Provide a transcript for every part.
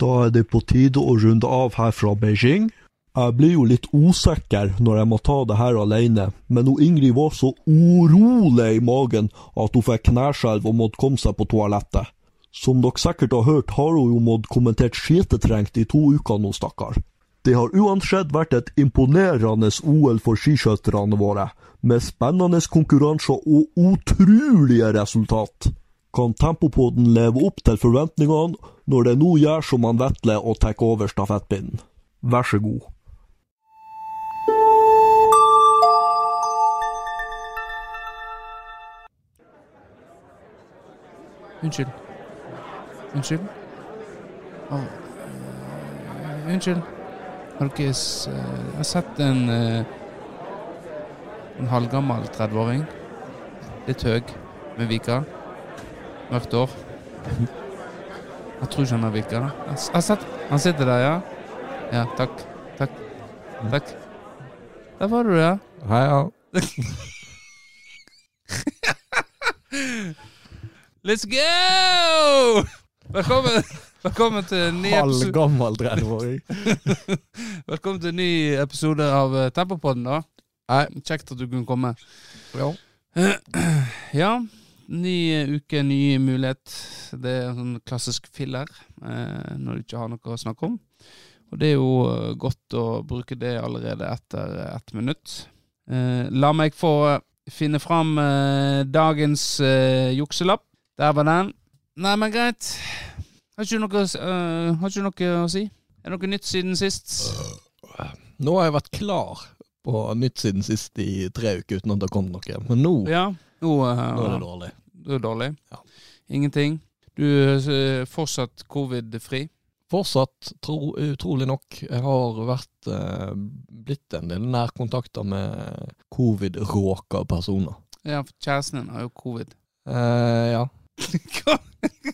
Da er det på tide å runde av her fra Beijing. Jeg blir jo litt usikker når jeg må ta det her alene, men hun Ingrid var så urolig i magen at hun fikk kneskjelv og måtte komme seg på toalettet. Som dere sikkert har hørt, har hun jo måttet kommentert skitetrengt i to uker nå, stakkar. Det har uansett vært et imponerende OL for skiskytterne våre, med spennende konkurranser og utrolige resultat. Kan Tempopoden leve opp til forventningene når det nå gjør som han Vetle og tar over stafettpinnen? Vær så god. Unnskyld. Unnskyld? Eh, unnskyld. Har dere eh, Jeg har sett en eh, En halvgammel 30-åring. Litt høy, med vika. Mørkt hår. Jeg tror ikke han har sett Han sitter der, ja? Ja, takk. Takk. Takk. Der var du, ja. Hei, ja. Let's go! Velkommen, velkommen til en ny episode Halvgammel 30-åring. Velkommen til en ny episode av eh, Tempopodden, da. Hei. Kjekt at du kunne komme. Ja. Ja, ny uke, ny mulighet. Det er en sånn klassisk filler eh, når du ikke har noe å snakke om. Og det er jo eh, godt å bruke det allerede etter ett minutt. Eh, la meg få finne fram eh, dagens eh, jukselapp. Der var den. Nei, men greit. Har ikke noe, eh, har ikke noe å si? Er det noe nytt siden sist? Nå har jeg vært klar på nytt siden sist i tre uker uten at det har kommet noe. Men nå, Ja, nå, eh, nå er det dårlig. Du er dårlig? Ja. Ingenting? Du er eh, fortsatt covid-fri? Fortsatt, tro, utrolig nok, jeg har vært eh, blitt en del nærkontakter med covid-råka personer. Ja, for kjæresten din har jo covid. Eh, ja. Hva?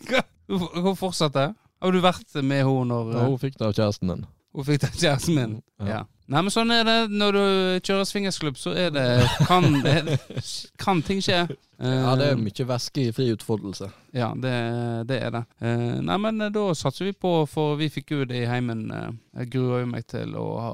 Hva? Hun fortsatte? Har du vært med henne når ja, eh, hun fikk det av kjæresten din. hun fikk det av kjæresten min? Ja. Ja. Nei, men sånn er det når du kjører swingersklubb, så er det Kan, kan ting skje. Ja, det er Eh, mye væske i fri utfoldelse. Ja, det, det er det. Eh, nei, men eh, da satser vi på, for vi fikk jo det i heimen. jeg gruer jo meg til å ha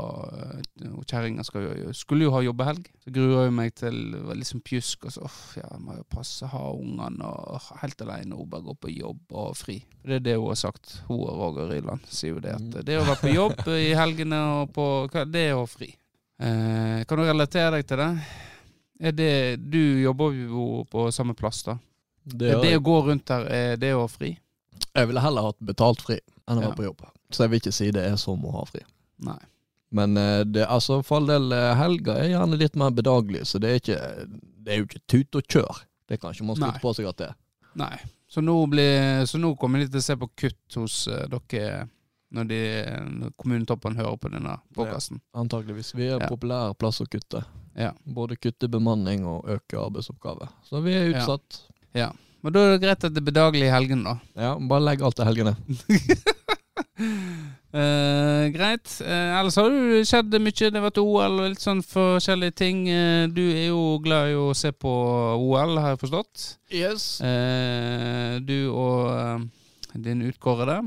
og Kjerringa skulle jo ha jobbehelg. Så gruer jeg meg til liksom pjusk og så uff, ja, jeg må jo passe, ha ungene og helt alene. Hun bare går på jobb og fri. Det er det hun har sagt. Hun og Roger Ryland sier jo det at Mm. det å være på jobb i helgene og på Det er å ha fri. Eh, kan du relatere deg til det? Er det Du jobber jo på samme plass, da. Det Er det å gå rundt der, er det å ha fri? Jeg ville heller hatt betalt fri enn å Ja. på jobb. Så jeg vil ikke si det er som å ha fri. Nei. Men eh, det, altså, for all del, eh, helga er gjerne litt mer bedagelig, så det er, ikke, det er jo ikke tut og kjør. Det kan ikke man skryte på seg at det er. Nei. Så nå, blir, så nå kommer de til å se på kutt hos uh, dere når, de, når kommunetoppen hører på denne podkasten. Antakeligvis. Vi er en Ja. populær plass å kutte. Ja. Både kutte bemanning og øke arbeidsoppgaver. Så vi er utsatt. Ja. Men da er det greit at det er bedagelig i helgen, da. Ja, Bare legg alt til helgene. Uh, greit. Uh, ellers har det skjedd mye. Det har vært OL og litt sånn forskjellige ting. Uh, du er jo glad i å se på OL, har jeg forstått. Yes. Du og din utkårede.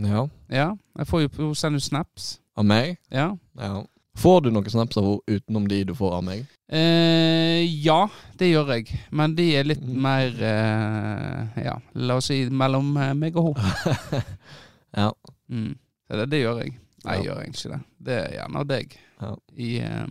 Ja. Ja. Jeg får jo hun sender jo snaps. Av meg? Ja. Ja. Får du noen snaps av henne utenom de du får av meg? Eh, ja, det gjør jeg. Men de er litt Mm. mer eh, Ja, la oss si mellom eh, meg og henne. Ja. Mm. Så det, det gjør jeg. Nei, jeg Ja. gjør egentlig ikke det. Det er gjerne deg. Ja. I, eh,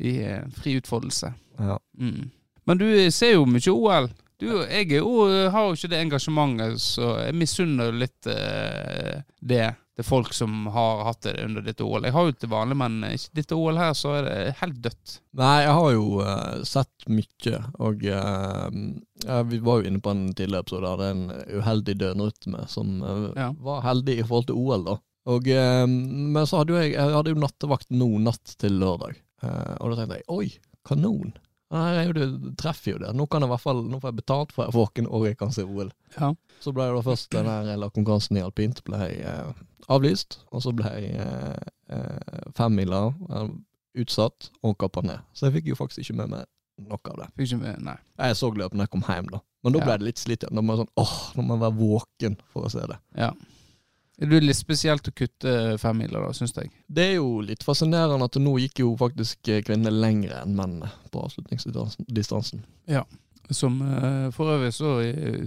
i eh, fri utfoldelse. ja. Mm. Men du ser jo mye OL. Du, jeg jo, har jo ikke det engasjementet, så jeg misunner litt eh, det til folk som har hatt det under dette OL. Jeg har jo til vanlig, men ikke dette OL her, så er det helt dødt. Nei, jeg har jo uh, sett mye, og uh, vi var jo inne på en tidligere episode der det er en uheldig døgnrytme som uh, Ja. var heldig i forhold til OL, da. Og, men så hadde jo jeg, jeg hadde jo nattevakt nå natt til lørdag, og da tenkte jeg oi, kanon. Nei, Du treffer jo det. Nå kan jeg i hvert fall, nå får jeg betalt for jeg er våken og jeg kan se OL. Ja. Så ble det da først den her konkurransen i alpint ble eh, avlyst, og så ble eh, eh, femmila utsatt og kappa ned. Så jeg fikk jo faktisk ikke med meg noe av det. Fikk ikke med, nei. Jeg så løpet når jeg kom hjem, da. Men da ble Ja. det litt slitt igjen. Da må jeg sånn, åh, nå må jeg være våken for å se det. Ja. Det er litt spesielt å kutte femmiler, da, syns jeg. Det er jo litt fascinerende at nå gikk jo faktisk eh, kvinnene lengre enn mennene på avslutningsdistansen. Ja. Som eh, For øvrig så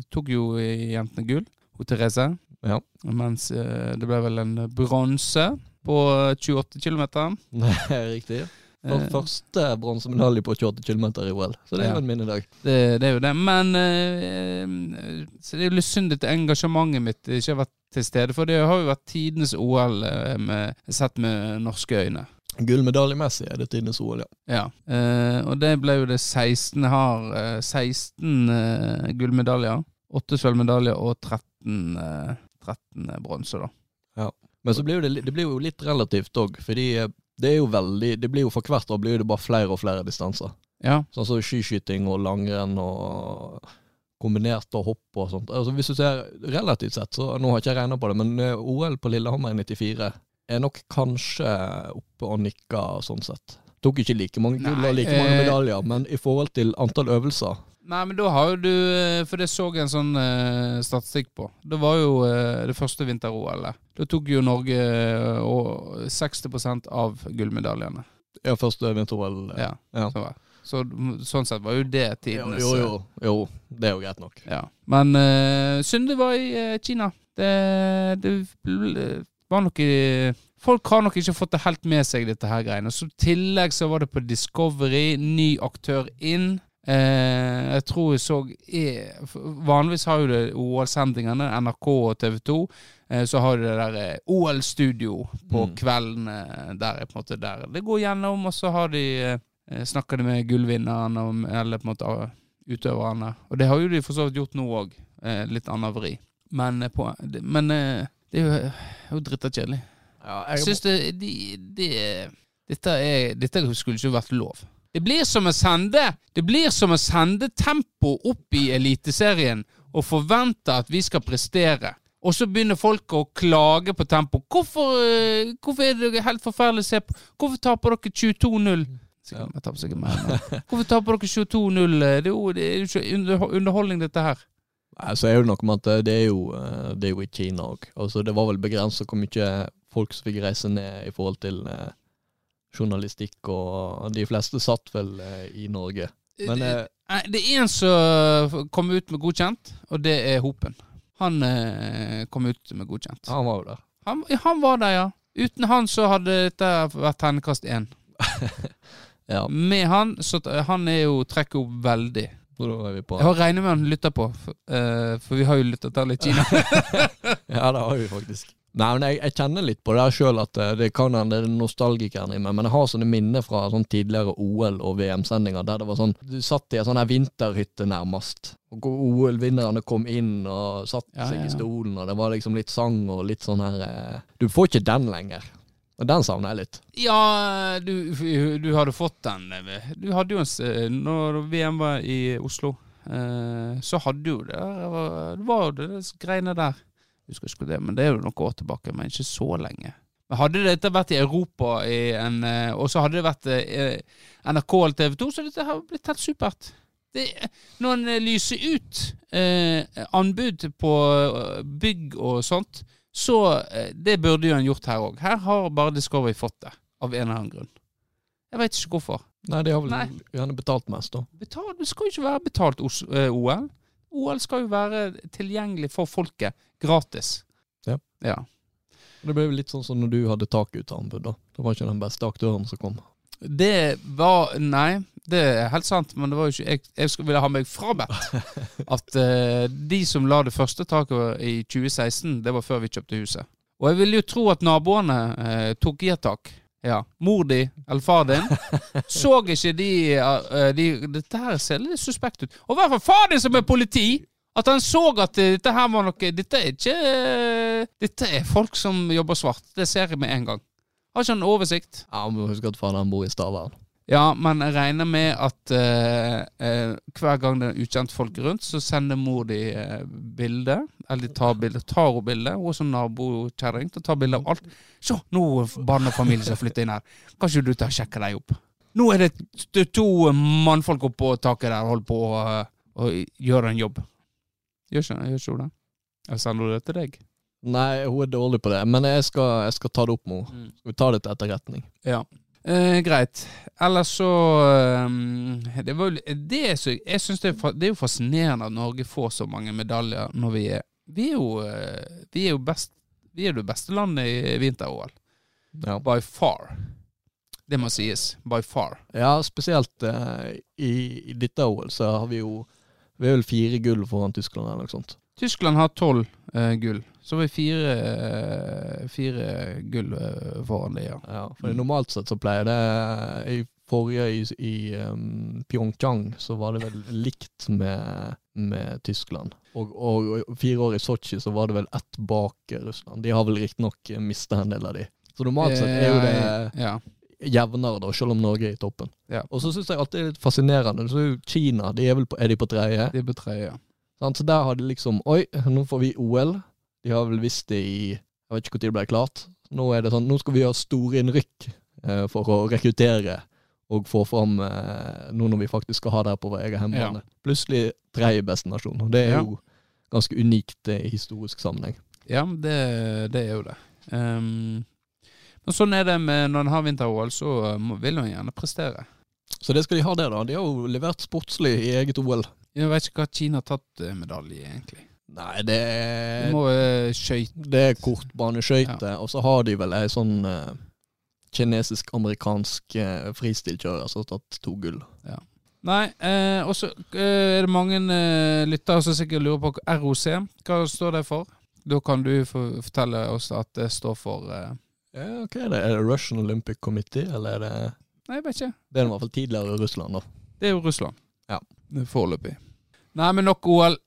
tok jo jentene gull, hun Therese. Ja. Mens eh, det ble vel en bronse på 28 km. Riktig. For første bronsemedalje på 28 km i OL, så det er Ja. jo en minnedag. Det, det er jo det. Men eh, så det er jo litt synd at engasjementet mitt ikke har vært til stede. For det har jo vært tidenes OL eh, med, sett med norske øyne. Gullmedaljemessig er det tidenes OL, ja. Ja. Eh, og det ble jo det 16 har eh, 16 eh, gullmedaljer. 8 sølvmedaljer og 13, eh, 13 bronse, da. Men så blir det, det blir jo litt relativt òg, fordi eh, det er jo veldig Det blir jo for hvert år blir det bare flere og flere distanser. Ja. Sånn som skiskyting og langrenn og kombinert og hopp og sånt. Altså Hvis du ser relativt sett, så nå har jeg ikke jeg regna på det, men eh, OL på Lillehammer i 94 er nok kanskje oppe og nikker sånn sett. Tok ikke like mange gull og like mange eh, medaljer, men i forhold til antall øvelser Nei, men da har jo du eh, For det så jeg en sånn uh, statistikk på. Det var jo uh, det første vinter-OL-et. Da tok jo Norge uh, og 60 av gullmedaljene. Ja, første vinter-OL. Ja. Ja. Så, så sånn sett var jo det tidenes jo, jo, jo. Det er jo greit nok. Ja. Men uh, Sunde var i Kina. Det, det var nok i Folk har nok ikke fått det helt med seg, dette her greiene. Så I tillegg så var det på Discovery, ny aktør inn. Eh, jeg tror jeg så eh, Vanligvis har jo det OL-sendingene, NRK og TV 2. Eh, så har du det der eh, OL-studio på Mm. kvelden eh, der er måte der det går gjennom, og så har de eh, snakker de med gullvinneren eller på en måte eh, utøverne. Og det har jo de for så vidt gjort nå òg. Eh, litt annen vri. Men, eh, på, men eh, det er jo, jo dritta kjedelig. Ja, Jeg syns det, de, de, dette, er, dette skulle ikke vært lov. Det blir som å sende Det blir som å sende tempo opp i Eliteserien og forvente at vi skal prestere. Og så begynner folk å klage på tempo. Hvorfor, eh, hvorfor er det helt forferdelig å se på? Hvorfor taper dere 22-0? Sikkert, jeg taper sikkert mer, men Hvorfor taper dere 22-0? Det er jo det er ikke underholdning, dette her. Nei, så er det noe med at det er jo, eh, det er jo i Kina òg. Altså, det var vel begrensa hvor mye folk som fikk reise ned i forhold til eh, journalistikk, og de fleste satt vel eh, i Norge. Men det, Det er en som kom ut med godkjent, og det er Hopen. Han eh, kom ut med godkjent. han var jo der. Han, han var der, ja. Uten han så hadde dette vært terningkast én. Ja, Med han, så han er jo trekker opp veldig. så vi på Jeg har regnet med han lytter på, for, uh, for vi har jo lyttet til litt Kina. Ja, det har vi faktisk. Nei, men jeg, jeg kjenner litt på det sjøl, at eh, det kan hende det er nostalgikeren i meg, men jeg har sånne minner fra sånn tidligere OL- og VM-sendinger der det var sånn Du satt i en sånn vinterhytte, nærmest. Og OL-vinnerne kom inn og satt Ja, seg ja, i stolen, og det var liksom litt sang og litt sånn her eh, Du får ikke den lenger. Og den savner jeg litt. Ja, du, du hadde fått den. Du hadde jo en Når VM var i Oslo, eh, så hadde jo det Det var- det det greiene der. Husker ikke det, men det er jo noen år tilbake, men ikke så lenge. Men Hadde dette vært i Europa, i en, eh, og så hadde det vært eh, NRK eller TV 2, så dette har blitt helt supert. Det, når en eh, lyser ut eh, anbud på eh, bygg og sånt, så eh, det burde jo en gjort her òg. Her har bare Discovery fått det, av en eller annen grunn. Jeg veit ikke hvorfor. Nei, de har vel Nei. gjerne betalt mest, da. Betalt, det skal jo ikke være betalt OL. OL skal jo være tilgjengelig for folket, gratis. Ja. ja. Det ble litt sånn som når du hadde takutanbud, da. Det var ikke den beste aktøren som kom. Det var Nei, det er helt sant, men det var jo ikke Jeg, jeg skulle ville ha meg frabedt at uh, de som la det første taket i 2016, det var før vi kjøpte huset. Og jeg ville jo tro at naboene uh, tok i et tak. Ja. Mor di eller far din så ikke de, eh, de Dette her ser litt suspekt ut. Og i hvert fall far din som er politi! At han så at eh, dette her var noe Dette er ikke eh, Dette er folk som jobber svart. Det ser jeg med en gang. Har ikke han oversikt? Ja, Må huske at faren bor i Stavern. Ja, men jeg regner med at eh, eh, hver gang det er ukjent folk rundt, så sender mor de eh, bilde. Eller de tar bilde. Tar hun bilde? Hun er sånn nabokjerring til å ta bilde av alt. Se, nå er barn og familie som flytter inn her. Kan ikke du ta og sjekke deg opp? Nå er det to mannfolk oppå taket der og holder på å, å gjøre en jobb. Gjør ikke, gjør ikke hun det? Jeg sender hun det til deg? Nei, hun er dårlig på det, men jeg skal, jeg skal ta det opp med henne. Mm. Vi tar det til etterretning? Ja. Eh, greit. Ellers så um, Det var det så Jeg synes det, er det er jo fascinerende at Norge får så mange medaljer når vi er Vi er jo, eh, vi er jo best Vi er det beste landet i vinter-OL. Ja. By far. Det må sies. By far. Ja, spesielt uh, i, i dette OL så har vi jo Vi er vel fire gull foran Tyskland eller noe sånt. Tyskland har tolv eh, gull. Så har vi fire, fire gull eh, foran de, ja. Ja, for normalt sett så pleier det I forrige i, i um, Pyeongchang så var det vel likt med, med Tyskland. Og, og, og fire år i Sotsji så var det vel ett bak Russland. De har vel riktignok mista en del av de. Så normalt sett er jo det Eh, ja. jevnere, da, selv om Norge er i toppen. Ja. Og så syns jeg alltid det er litt fascinerende. Så Kina, de er vel på, er de på tredje? De er på tredje. ja. Så der har de liksom Oi, nå får vi OL. De har vel visst det i Jeg vet ikke når det ble klart. Nå er det sånn, nå skal vi gjøre store innrykk eh, for å rekruttere og få fram eh, nå når vi faktisk skal ha det her på vår egen hjemmebane. Plutselig tredje beste nasjon. Og det er Ja. jo ganske unikt eh, i historisk sammenheng. Ja, det, det er jo det. Um, men sånn er det med når en har vinter-OL, så eh, vil en gjerne prestere. Så det skal de ha det, da. De har jo levert sportslig i eget OL. Jeg vet ikke hva Kina har tatt medalje medalje, egentlig. Nei, det De er, må uh, skøyte det er kortbaneskøyte, og så har de vel ei sånn uh, kinesisk-amerikansk uh, fristilkjører som har tatt to gull. Nei, eh, og så eh, er det mange eh, lyttere som sikkert lurer på ROC. Hva står det for? Da kan du fortelle oss at det står for eh, Ja, ok, det Er det Russian Olympic Committee, eller er det Nei, jeg vet ikke. Det er i hvert fall tidligere Russland, da. Det er jo Russland. Ja. Foreløpig. Nei, men nok OL.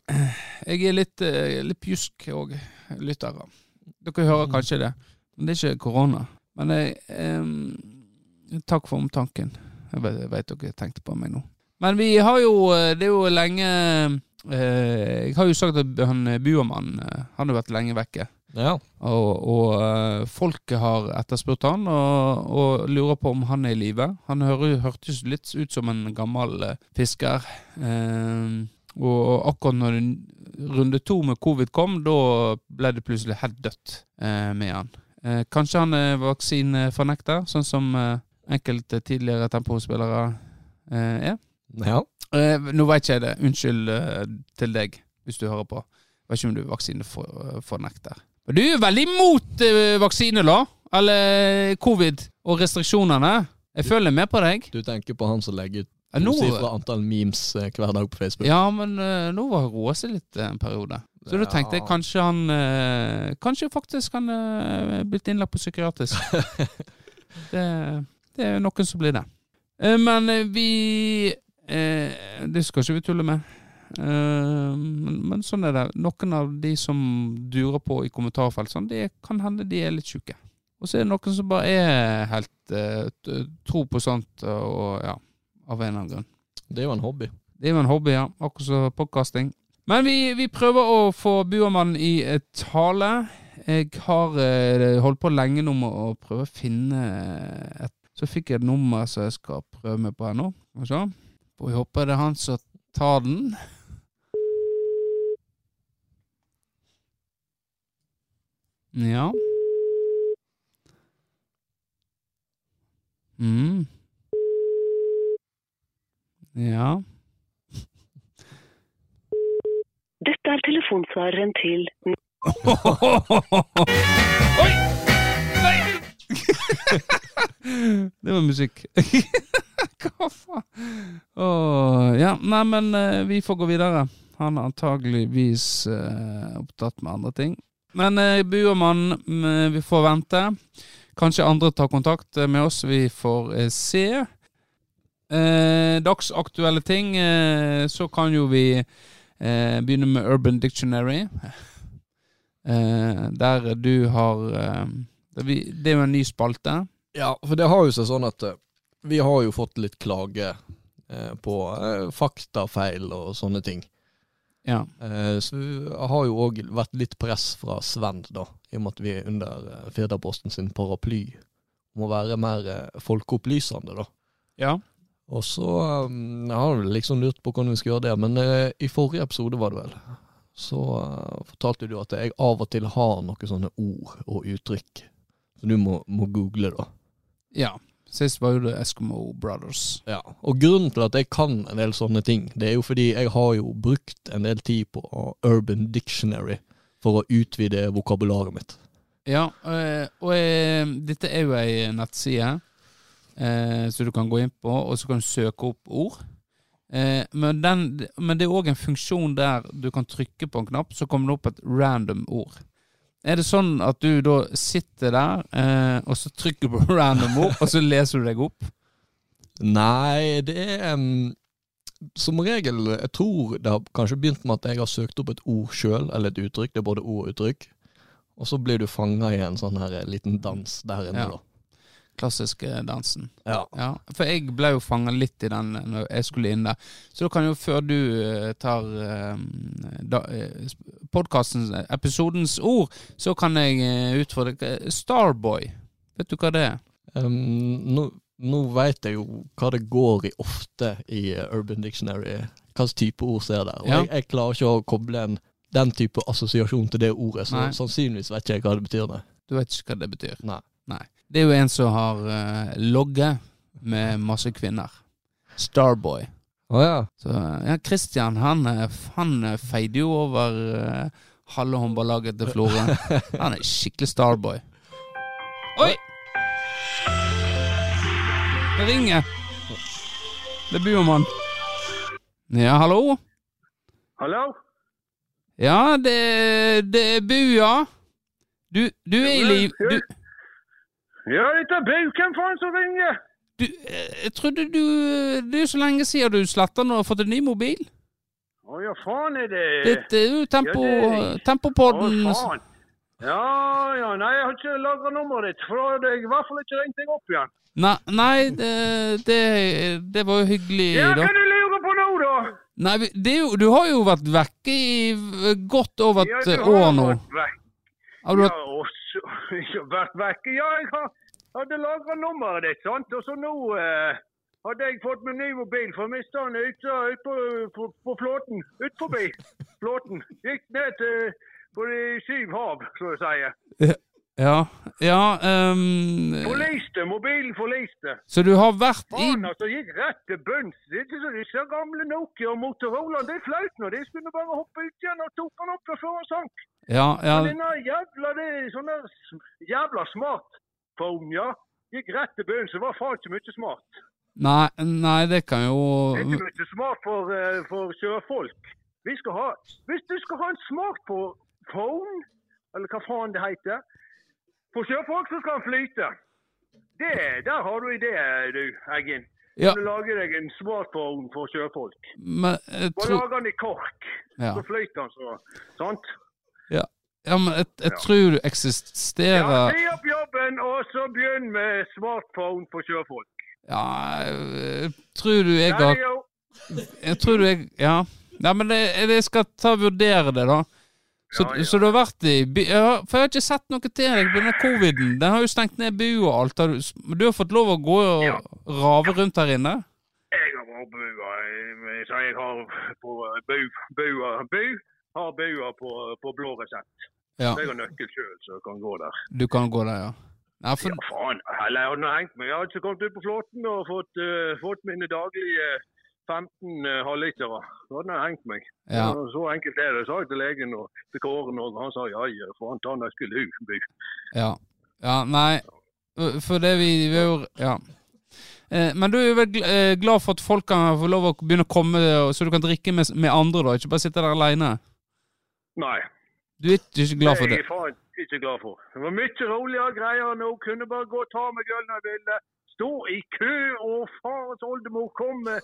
Jeg er litt, eh, litt pjusk òg, lyttere. Dere hører kanskje det. Men det er ikke korona. Men jeg, eh, takk for omtanken. Jeg vet, jeg vet dere tenkte på meg nå. Men vi har jo eh, Det er jo lenge eh, Jeg har jo sagt at han eh, Buermann Han har vært lenge vekke. Ja. Og, og folket har etterspurt han og, og lurer på om han er i live. Han hører, hørtes litt ut som en gammel fisker. Eh, og akkurat når runde to med covid kom, da ble det plutselig helt dødt eh, med han. Eh, kanskje han er vaksinefornekter, sånn som eh, enkelte tidligere tempospillere eh, er. ja. Eh, nå ikke jeg det. Unnskyld eh, til deg, hvis du hører på. Jeg vet ikke om du er vaksinefornekter. Men du er veldig imot eh, vaksine, da? Eller covid og restriksjonene. Jeg følger med på deg. Du tenker på han som legger ut tosifra antall memes eh, hver dag på Facebook? ja men eh, nå var det roa seg litt eh, en periode. Så da tenkte jeg Ja. kanskje han eh, Kanskje faktisk han uh, blitt innlagt på psykiatrisk. det, det er noen som blir det. Eh, men eh, vi eh, Det skal ikke vi tulle med. Eh, men, men sånn er det. Noen av de som durer på i kommentarfelt, sånn, det kan hende de er litt sjuke. Og så er det noen som bare er helt eh, t- tror på sånt, og ja, av en eller annen grunn. Det er jo en hobby. Det er jo en hobby, ja. Akkurat som podkasting. Men vi, vi prøver å få Buermann i eh, tale. Jeg har eh, holdt på lenge nå med å prøve å finne et Så fikk jeg et nummer som jeg skal prøve meg på her nå. Får vi håpe det er han som tar den. Ja. Mm. Ja. Dette er telefonsvareren til Oi! Nei! det var musikk. Hva faen? Oh, ja, nei, men eh, vi får gå videre. Han er antageligvis uh, opptatt med andre ting. Men uh, Buermann, mm, vi får vente. Kanskje andre tar kontakt eh, med oss. Vi får uh, se. Eh, dagsaktuelle ting, eh, så kan jo vi eh, begynne med Urban Dictionary. Eh, der du har eh, det, vi, det er jo en ny spalte. Ja, for det har jo seg sånn at eh, vi har jo fått litt klage eh, på faktafeil og sånne ting. Ja. Eh, så vi har jo òg vært litt press fra Sven, da, i og med at vi er under eh, Firdaposten sin paraply. Om å være mer folkeopplysende, da. ja. Og så um, jeg har liksom lurt på hvordan vi skal gjøre det, men eh, i forrige episode var det vel, så eh, fortalte du at jeg av og til har noen sånne ord og uttrykk. Så du må, må google, da. Ja. Sist var jo det Eskimo Brothers. Ja, og grunnen til at jeg kan en del sånne ting, det er jo fordi jeg har jo brukt en del tid på Urban Dictionary for å utvide vokabularet mitt. Ja, og, og eh, dette er jo ei nettside eh, som du kan gå inn på, og så kan du søke opp ord. Eh, men, den, men det er òg en funksjon der du kan trykke på en knapp, så kommer det opp et random ord. Er det sånn at du da sitter der, eh, og så trykker du på random ord, og så leser du deg opp? Nei, det er um, som regel Jeg tror det har kanskje begynt med at jeg har søkt opp et ord sjøl, eller et uttrykk. Det er både ord og uttrykk. Og så blir du fanga i en sånn her liten dans der inne, Ja. Klassiske dansen. Ja. Ja, for jeg ble jo fanga litt i den når jeg skulle inn der. Så da kan jo, før du eh, tar uh, podkastens, episodens ord, så kan jeg utfordre deg. Starboy, vet du hva det er? Um, nå nå veit jeg jo hva det går i ofte i eh, Urban Dictionary. Hvilken type ord ser der. Og Ja. jeg, jeg klarer ikke å koble en, den type assosiasjon til det ordet, så Nei. sannsynligvis vet ikke jeg hva det betyr. Nei. Du vet ikke hva det betyr? Nei. Nei. Det er jo en som har uh, logget med masse kvinner. Starboy. Å ja. Så ja, Christian han, eh, han eh, feide jo over uh, halve håndballaget til Florø. Han er skikkelig starboy. Oi! Det ringer. Det er Buermann. Ja, hallo? Hallo? Ja, det, det er Bu, ja. Du, du er i liv... Ja, dette er Bauken, faen som ringer? du, eh, jeg trodde du Det er jo så lenge siden du sletta nå og fått en ny mobil. Å ja, faen er det Dette er jo tempo, Ja, det- Tempopodden. Å, faen. Ja, ja, nei, jeg har ikke lagra nummeret ditt, for da jeg i hvert fall ikke ringt deg opp igjen. Nei, nei det, det, det var jo hyggelig, Ja, da. hva du lurer på nå, da? Nei, det jo, du har jo vært vekke i godt over et ja, år nå. vært vekk. Har du Ja, og så, jeg har vært vekke. Ja, jeg har, hadde lagra nummeret ditt, sant, og så nå eh, hadde jeg fått meg ny mobil, for jeg mista den ute ut på, på, på flåten. Ut forbi flåten. Gikk ned til på de syv hav, så å si. Ja. Ja um, Forliste. Mobilen forliste. Så du har vært i Faen, altså, gikk rett til bunns. Er disse gamle Nokia og Motorola, det flaut nå. De skulle bare hoppe ut igjen og tok den opp før han sank. Ja, ja. Men denne jævla, det er sånn der s- jævla smartphone, ja. Gikk rett til bunns. Det var faen ikke mye smart. Nei, nei, det kan jo Det er ikke mye smart for, eh, for sjøfolk. Vi skal ha, hvis du skal ha en smartphone, eller hva faen det heter, for sjøfolk så skal han flyte. Det, der har du idé, du, Eggen. Ja, Kan du lage deg en smartphone for sjøfolk? men jeg Bare tror lager den i kork, Ja, så flyter den så. Sant? ja ja men jeg, jeg tror du Ja, eksisterer Si opp jobben, og så begynn med smartphone for sjøfolk. Ja, jeg tror du jeg har. Jeg tror du jeg Ja. Nei, men jeg, jeg skal ta og vurdere det, da. Så, Ja, ja. så du har vært i? Ja, for jeg har ikke sett noe til deg på denne coviden. Den har jo stengt ned bua og alt. Har du, du har fått lov å gå og rave rundt her inne? Jeg har vært bua, så jeg har på bu, bua, bu, har bua på, på blå resept. Ja, Jeg har nøkkel sjøl, så jeg kan gå der. du kan gå der, ja. Nei, for, Ja, faen. Eller jeg hadde hengt meg. Jeg hadde ikke kommet ut på flåten og fått, uh, fått mine daglige 15 uh, halvlitere. Så hadde jeg hengt meg. ja. Så enkelt er det, sa jeg til legen og til Kåren, og han sa ja, ja, faen ta nøkkel skulle bu. Ja, ja nei For det vi, vi jo Ja. Eh, Men du er jo vel eh, glad for at folk kan få lov å begynne å komme, så du kan drikke med, med andre, da? Ikke bare sitte der aleine? Nei. Du er ikke glad for det Nei, faen ikke glad for. Det var mye roligere greier nå. Kunne bare gå og ta meg øl når jeg ville. Stå i kø, og farens oldemor kom med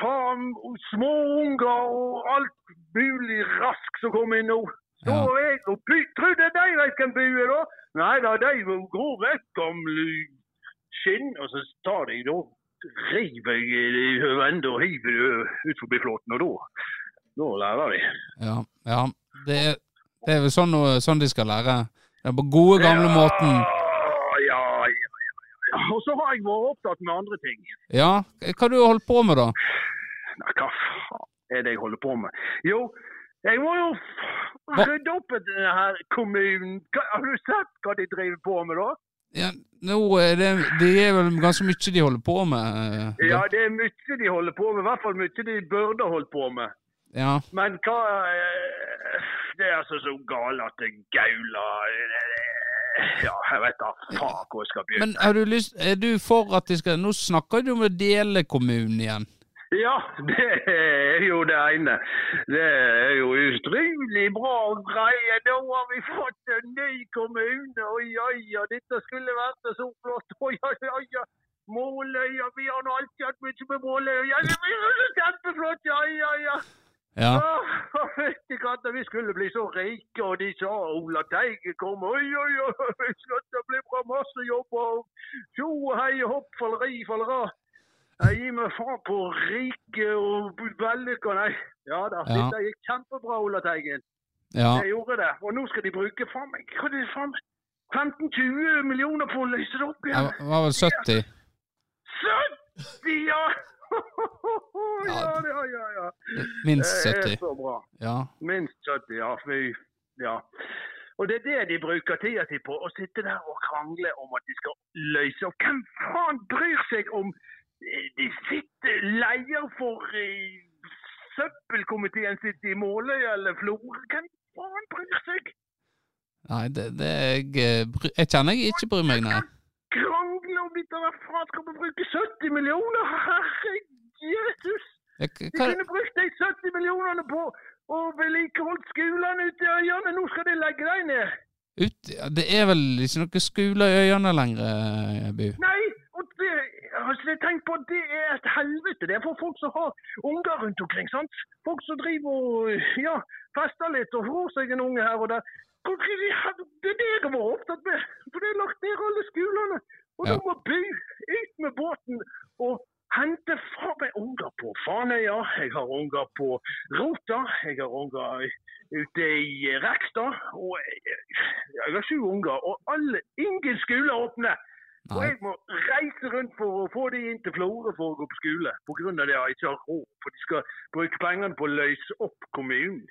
faen små unger og alt mulig rask som kom inn nå. Står Ja. jeg og by, trodde de vet hvem bu er da? Nei da, de går vekk om skinn, og så tar de da river jeg i ende og hiver det ut forbi flåten, og da, da lærer de. Ja. ja. Det, er, det er vel sånn, sånn de skal lære. Det er på gode, gamle måten. Ja, ja, ja, ja, ja. Og så har jeg vært opptatt med andre ting. Ja, hva har du holdt på med, da? Nei, hva faen er det jeg holder på med? Jo, Jeg må jo rydde opp etter denne her kommunen. Har du sett hva de driver på med, da? Ja, er det, det er vel ganske mye de holder på med. eh, Ja, det er mye de holder på med. I hvert fall mye de burde holdt på med. ja. Men hva eh, Det er altså så galt at det gauler eh, Ja, jeg vet da faen hvor jeg skal begynne. Men er du lyst, er du for at de skal Nå snakker du om å dele kommunen igjen. Ja, det er jo det ene. Det er jo utrolig bra greie. Nå har vi fått en ny kommune. Oi, oi, ja, dette skulle vært så flott. Oi, oi, oi. Måløya, vi har nå alltid hatt mye med Måløya. Det jo så kjempeflott, ja, ja, ja. Ja. Ja, fytti katta, vi skulle bli så rike, og de sa Ola Teigen kom. Oi, oi, oi, skal det bli bra masse jobber. Tjo hei hopp, falleri, fallera. Jeg gir meg faen på rike og vellykka, nei. Ja da, Ja. dette gikk kjempebra, Ola Teigen. ja. Jeg gjorde det. Og nå skal de bruke faen meg hva er det faen 15-20 millioner på å løse det opp igjen. Det var vel 70. 70, ja! ja, ja, ja, ja. Minst Det er 70. så bra. Ja. Minst 70, ja. Fy. Ja. Og det er det de bruker tida si på, å sitte der og krangle om at de skal løse Og Hvem faen bryr seg om eh, de sitter leier for eh, søppelkomiteen sitt i Måløy eller Florø? Hvem faen bryr seg? Nei, det, det jeg, eh, jeg kjenner jeg ikke bryr meg, nei. Krangle om dette, hva faen skal vi bruke 70 millioner? Herregud! Vi kunne brukt de 70 millionene på å vedlikeholde skolene ute i øyene. Nå skal de legge dem ned. ut, det er vel ikke noen skoler i øynene lenger, eh, Bu? Nei, og det, altså, jeg tenker på at det er et helvete. Det er for folk som har unger rundt omkring. sant? Folk som driver og ja, fester litt og får seg en unge her og der. Det er det jeg har vært opptatt med. For det er lagt ned alle skolene. Og Ja. nå må by ut med båten og hente fra meg unger på Fanøya. Jeg har unger på Rota. Jeg har unger ute i Rekstad. Og jeg, jeg har sju unger. Og alle, ingen skoler åpne. Og jeg må reise rundt for å få de inn til Florø for å gå på skole. Av det jeg ikke har råd. For de skal bruke pengene på å løse opp kommunen.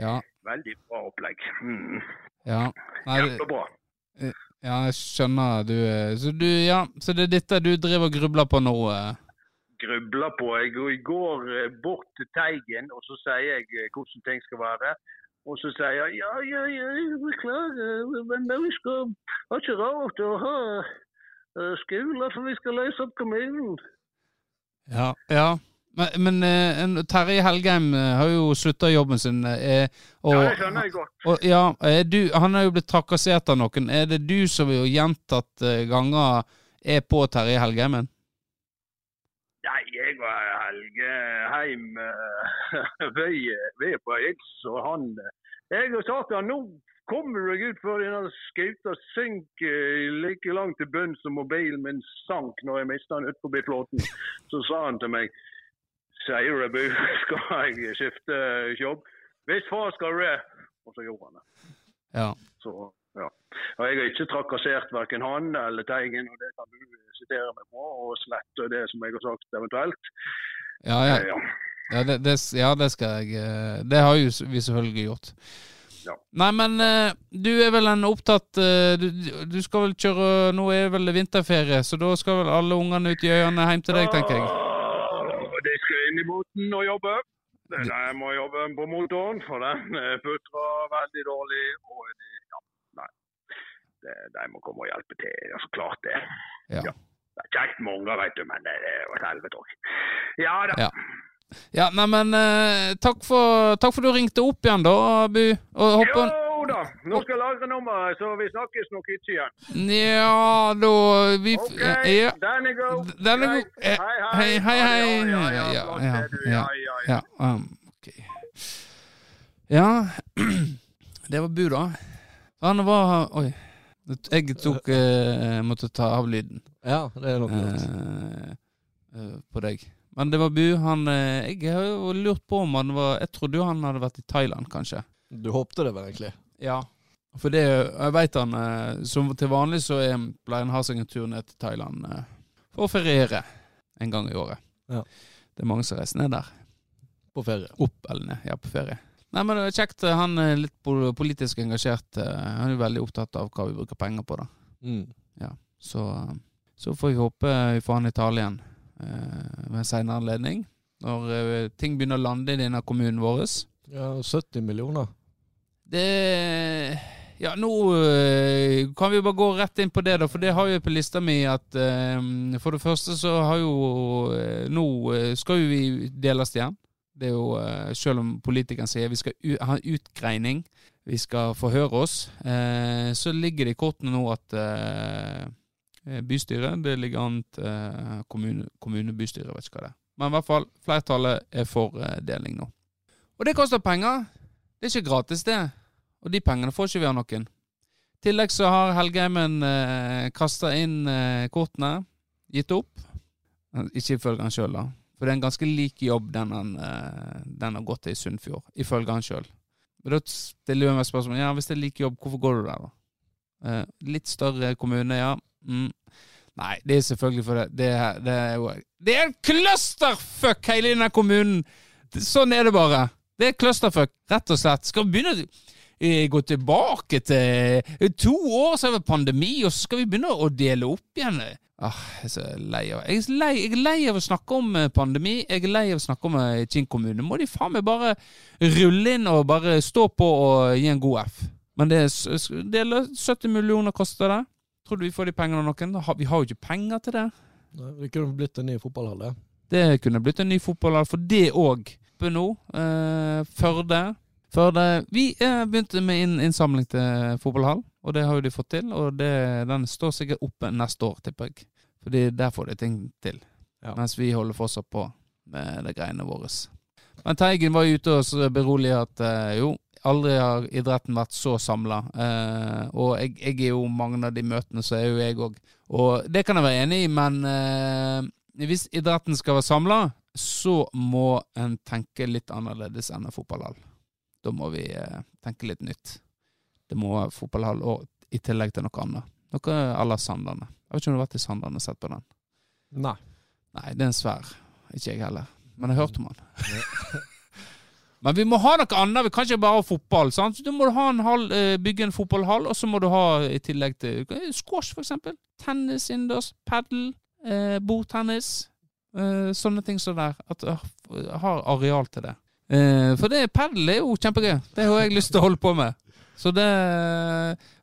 Ja. Veldig bra opplegg. Mm. Ja. Nei, Kjempebra. Ja, jeg skjønner du eh, Så du, ja, så det er dette du driver og grubler på nå? eh. Grubler på. Jeg går, eh, bort til Teigen, og så sier jeg hvordan ting skal være. Og så sier jeg ja, ja, ja, jeg beklager, men vi skal har ikke råd til å ha skole, for vi skal løse opp kommunen. Ja. ja. Men, men eh, Terje Helgheim eh, har jo slutta jobben sin. eh, og, Ja, det skjønner jeg godt. Og, ja, er du, han er jo blitt trakassert av noen. Er det du som jo gjentatte ganger er på Terje Helgheimen? Nei, jeg og Helgeheim eh, vi, vi er på hils, og han Jeg har sagt til han nå kommer du deg ut før denne skuta synker like langt til bunns som mobilen min sank når jeg mista den utenfor flåten. Så sa han til meg Sier du skal jeg skifte jobb? Hvis far skal det. Og så gjorde han det. Ja. Så, ja. Og jeg har ikke trakassert verken han eller Teigen, og det kan du sitere meg på, og slette det som jeg har sagt eventuelt. Ja, ja. Ja. Ja det, det, ja, det skal jeg eh, Det har jo vi selvfølgelig gjort. Ja. Nei, men eh, du er vel en opptatt eh, du, du skal vel kjøre Nå er det vel vinterferie, så da skal vel alle ungene ut i øyene hjem til deg, tenker jeg. Inn i båten og jobbe. De må jobbe på motoren, for den eh, putrer veldig dårlig. Og ja, nei. De, de må komme og hjelpe til. Ja, så klart det. Ja. Ja. Det er kjekt med unger, vet du, men det er jo et helvete òg. Ja da. Ja. Ja, nei, men eh, takk, for, takk for du ringte opp igjen, da, Bu. Og håper da, nå skal jeg lagre nummeret, så vi snakkes nok ikke igjen. Ja, da vi, OK, ja. den er god. Den er god. Eh, Hei, hei, hei, hei. Ja, ja, Ja, ja, ja, ja, det, ja, ok. Ja, var Bu, da. Han var Oi. Jeg tok eh, Måtte ta av lyden Ja, det er nok godt. eh, eh, på deg. Men det var Bu. Han eh, Jeg har jo lurt på om han var Jeg trodde jo han hadde vært i Thailand, kanskje. Du håpte det vel egentlig? Ja. For det Jeg veit han eh, Som til vanlig så er, pleier han ha seg en tur ned til Thailand eh, for å feriere en gang i året. Ja. Det er mange som reiser ned der. På ferie. Opp eller ned. Ja, på ferie. Nei, men det er kjekt. Han er litt politisk engasjert. eh, Han er veldig opptatt av hva vi bruker penger på, da. Mm. Så, eh, så får vi håpe vi får han i tale igjen eh, ved en senere anledning. Når eh, ting begynner å lande i denne kommunen vår. Ja, 70 millioner. Det Ja, nå eh, kan vi bare gå rett inn på det, da. For det har jeg på lista mi at eh, For det første så har jo eh, Nå skal jo vi deles igjen. Det er jo, Selv om politikeren sier vi skal ha utgreining, vi skal forhøre oss, så ligger det i kortene nå at bystyret Det ligger an til kommune, kommunebystyret, vet ikke hva det er. Men i hvert fall, flertallet er for deling nå. Og det koster penger. Det er ikke gratis, det. Og de pengene får ikke vi av noen. I tillegg så har Helgeimen eh, kasta inn eh, kortene, gitt opp. Ikke ifølge han sjøl, da. For det er en ganske lik jobb den han, eh, den har gått til i Sunnfjord, ifølge han sjøl. Da stiller jeg meg spørsmålet ja, hvis det er lik jobb, hvorfor går du der, da? Eh, litt større kommune, ja. Mm. Nei, det er selvfølgelig for det. Det det Det er en clusterfuck, hele denne kommunen! Sånn er det bare. Det er clusterfuck, rett og slett. Skal vi begynne eh, gå tilbake til eh, to år, så er det pandemi, og så skal vi begynne å dele opp igjen? Ah, jeg er så lei av jeg er, lei, jeg er lei av å snakke om eh, pandemi. Jeg er lei av å snakke om eh, Kinn kommune. Må de faen meg bare rulle inn og bare stå på og gi en god F. Men er, det er 70 millioner koster det. Tror du vi får de pengene av noen? Vi har jo ikke penger til det. Nei, Det kunne blitt en ny fotballhall, det. Det kunne blitt en ny fotballhall for det òg. Nå. Eh, Førde. Førde. Vi eh, begynte med inn, innsamling til fotballhall, og det har jo de fått til. Og det, den står sikkert oppe neste år, tipper jeg. Fordi der får de ting til. Ja. Mens vi holder fortsatt på med de greiene våre. Men Teigen var jo ute og beroliget at eh, jo, aldri har idretten vært så samla. Eh, og jeg, jeg er jo mange av de møtene, så er jo jeg òg. Og det kan jeg være enig i, men eh, hvis idretten skal være samla, så må en tenke litt annerledes enn en fotballhall. Da må vi eh, tenke litt nytt. Det må være fotballhall og i tillegg til noe annet. Noe à la Sandane. Jeg vet ikke om du har vært i Sandane og sett på den? Nei. Nei, det er en svær. Ikke jeg heller. Men jeg har hørt om den. Men vi må ha noe annet. Vi kan ikke bare ha fotball. sant? Du må ha en hall, eh, bygge en fotballhall, og så må du ha i tillegg til eh, squash, for eksempel. Tennis innendørs. Padel. Eh, bordtennis. Eh, sånne ting som der. At jeg har areal til det. Eh, for det padel er jo kjempegøy. Det har jeg lyst til å holde på med. Så det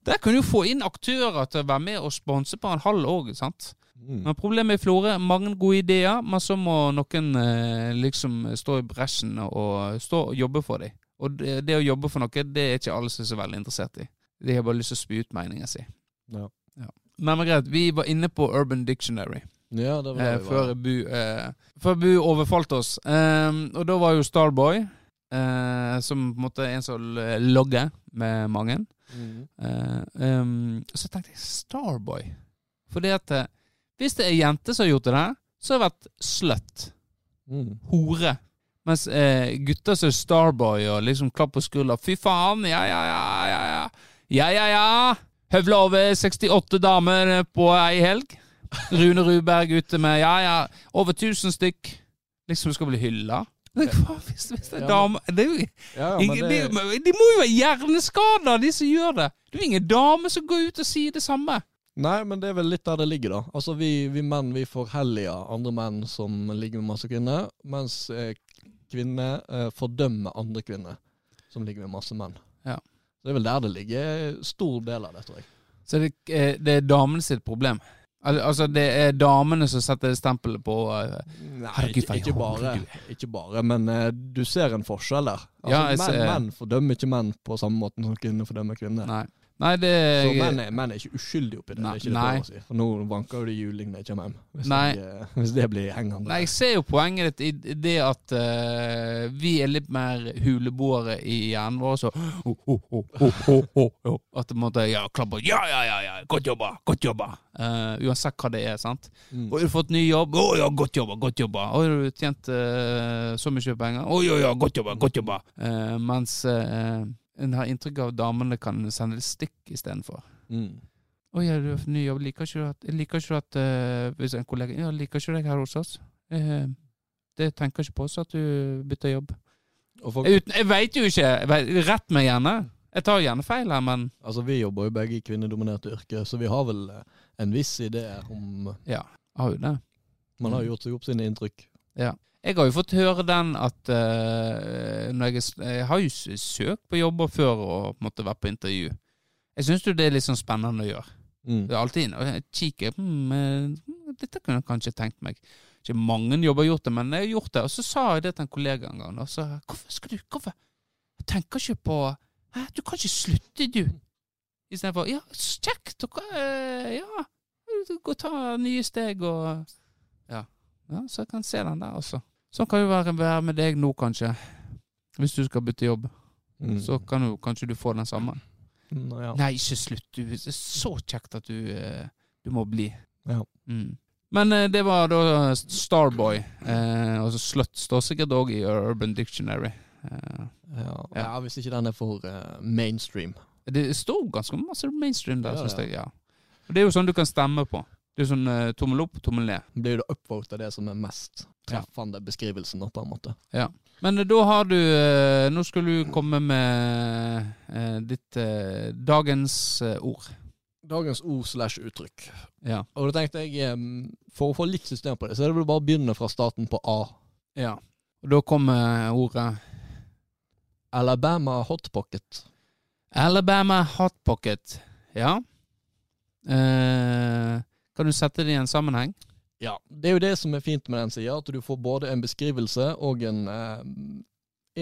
Der kan du få inn aktører til å være med og sponse på en halv år, sant. Mm. Men problemet i Florø mange gode ideer, men så må noen eh, liksom stå i bresjen og stå og jobbe for dem. Og det, det å jobbe for noe, det er ikke alle som er så veldig interessert i. De har bare lyst til å spy ut meningen sin. Ja. Men, men greit, vi var inne på Urban Dictionary Ja, det var eh, det. før, Bu, eh, før Bu overfalt oss. Eh, og da var jo Starboy, eh, som på en måte er en som logger med mange. Mm. Eh, ehm, så tenkte jeg Starboy. Fordi at eh, hvis det er jenter som har gjort det der, så har det vært slut. Mm. Hore. Mens eh, gutter som er Starboy og liksom klapp på skuldra. Fy faen, ja, ja, ja, ja, ja. Ja, ja, ja. Høvla over 68 damer på ei helg. Rune Ruberg ute med ja, ja, over 1000 stykk. Liksom skal bli hylla. Hvis, hvis det er Ja, det er jo, Ja, ja, men Ingen, det, de, de må jo være hjerneskada, de som gjør det. Det er jo ingen dame som går ut og sier det samme. Nei, men det er vel litt der det ligger, da. Altså, vi, vi menn vi forhelliger andre menn som ligger med masse kvinner, mens eh, kvinner eh, fordømmer andre kvinner som ligger med masse menn. Ja. Det er vel der det ligger stor del av det, tror jeg. Så det, eh, det er damene sitt problem. Al altså, det er damene som setter stempelet på eh, Nei, Herregud, ikke, ikke, bare, ikke bare, men eh, du ser en forskjell der. Altså, Ja, menn, menn fordømmer ikke menn på samme måte som kvinner fordømmer kvinner. Nei. Nei, det Så menn er, menn er ikke uskyldige oppi det. Nei, det er ikke det nei. å si. For nå vanker de juling når jeg kommer hjem. Hvis, jeg, eh, hvis det blir hengende. Nei, jeg ser jo poenget ditt i det at uh, vi er litt mer huleboere i hjernen vår. Så oh, oh, oh. At det måtte ja, klapper Ja, ja, ja, ja, godt jobba, godt jobba. Uh, uansett hva det er, sant. Mm. Og har du fått ny jobb? Å ja, godt jobba, godt jobba. Og har du tjent uh, så mye penger? Å ja, ja, godt jobba, godt jobba. Mens en har inntrykk av damene kan sende stikk istedenfor. Mm. Å ja, du har ny jobb. Liker ikke du at, liker ikke du at uh, Hvis en kollega Ja, liker ikke du deg her hos oss? Uh, det tenker jeg ikke på, så at du bytter jobb. Folk, Uten, jeg veit jo ikke. Vet, rett meg gjerne. Jeg tar gjerne feil her, men altså Vi jobber jo begge i kvinnedominerte yrker, så vi har vel eh, en viss idé om ja, har jo det. Man har gjort seg opp sine inntrykk. Jeg har jo fått høre den at uh, jeg, jeg har jo søkt på jobber før og måtte være på intervju. Jeg syns jo det er litt sånn spennende å gjøre. Mm. Det er alltid inn jeg kikker hmm, Dette kunne jeg kanskje tenkt meg. Ikke mange jobber har gjort det, men jeg har gjort det. Og så sa jeg det til en kollega en gang. Og så, hvorfor skal du Hvorfor? Jeg tenker ikke på Hæ, du kan ikke slutte, du. Istedenfor Ja, kjekt. Og, eh, ja, gå og ta nye steg og ja. ja. Så jeg kan se den der, altså. Sånn kan det være, være med deg nå, kanskje. Hvis du skal bytte jobb, Mm. så kan du, kanskje du få den samme. Nå, ja. Nei, ikke slutt. Du, det er så kjekt at du, eh, du må bli. Ja. Mm. Men eh, det var da Starboy. Eh, og så Slut står sikkert òg i Urban Dictionary. Eh, Ja. Ja. ja, Hvis ikke den er for uh, mainstream. det står ganske masse mainstream der, Ja, syns ja. jeg. Ja. Og det er jo sånn du kan stemme på. Det er sånn uh, tommel opp, tommel ned. Blir du det upvote det som er mest. Treffende beskrivelsen, da, på en måte. Men eh, da har du eh, Nå skal du komme med eh, ditt dagens ord. Dagens ord slash uttrykk. Ja. Og da tenkte jeg, for å få litt system på det, så er det vel bare å begynne fra starten på A. ja. Og da kommer ordet Alabama Hot Pocket. Alabama Hot Pocket. Ja. Eh, kan du sette det i en sammenheng? Ja, det er jo det som er fint med den sida, at du får både en beskrivelse og en, eh,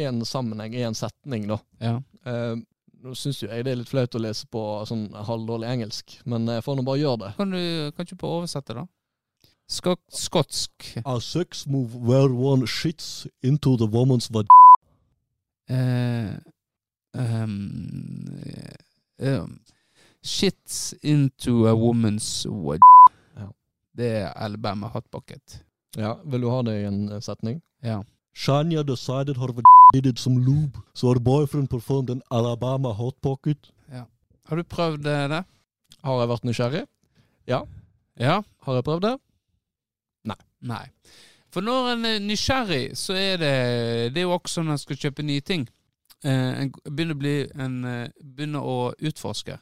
en sammenheng en setning, da. Ja. Eh, nå syns jo jeg det er litt flaut å lese på sånn halvdårlig engelsk, men jeg får nå bare gjøre det. Kan du kan ikke bare oversette, da? Skok skotsk. A sex move where one shits into the woman's vag... Eh, um, eh, um, shits into a woman's wad. Det er Alabama Hot Pocket. Ja, Vil du ha det i en eh, setning? Ja. Shania decided her did it some lube, so her boyfriend performed an Alabama hot pocket. Ja. Har du prøvd det? Har jeg vært nysgjerrig? Ja. ja. Har jeg prøvd det? Nei. Nei. For når en er nysgjerrig, så er det Det er jo også når en skal kjøpe nye ting. Eh, en begynner, å bli, en eh, begynner å utforske.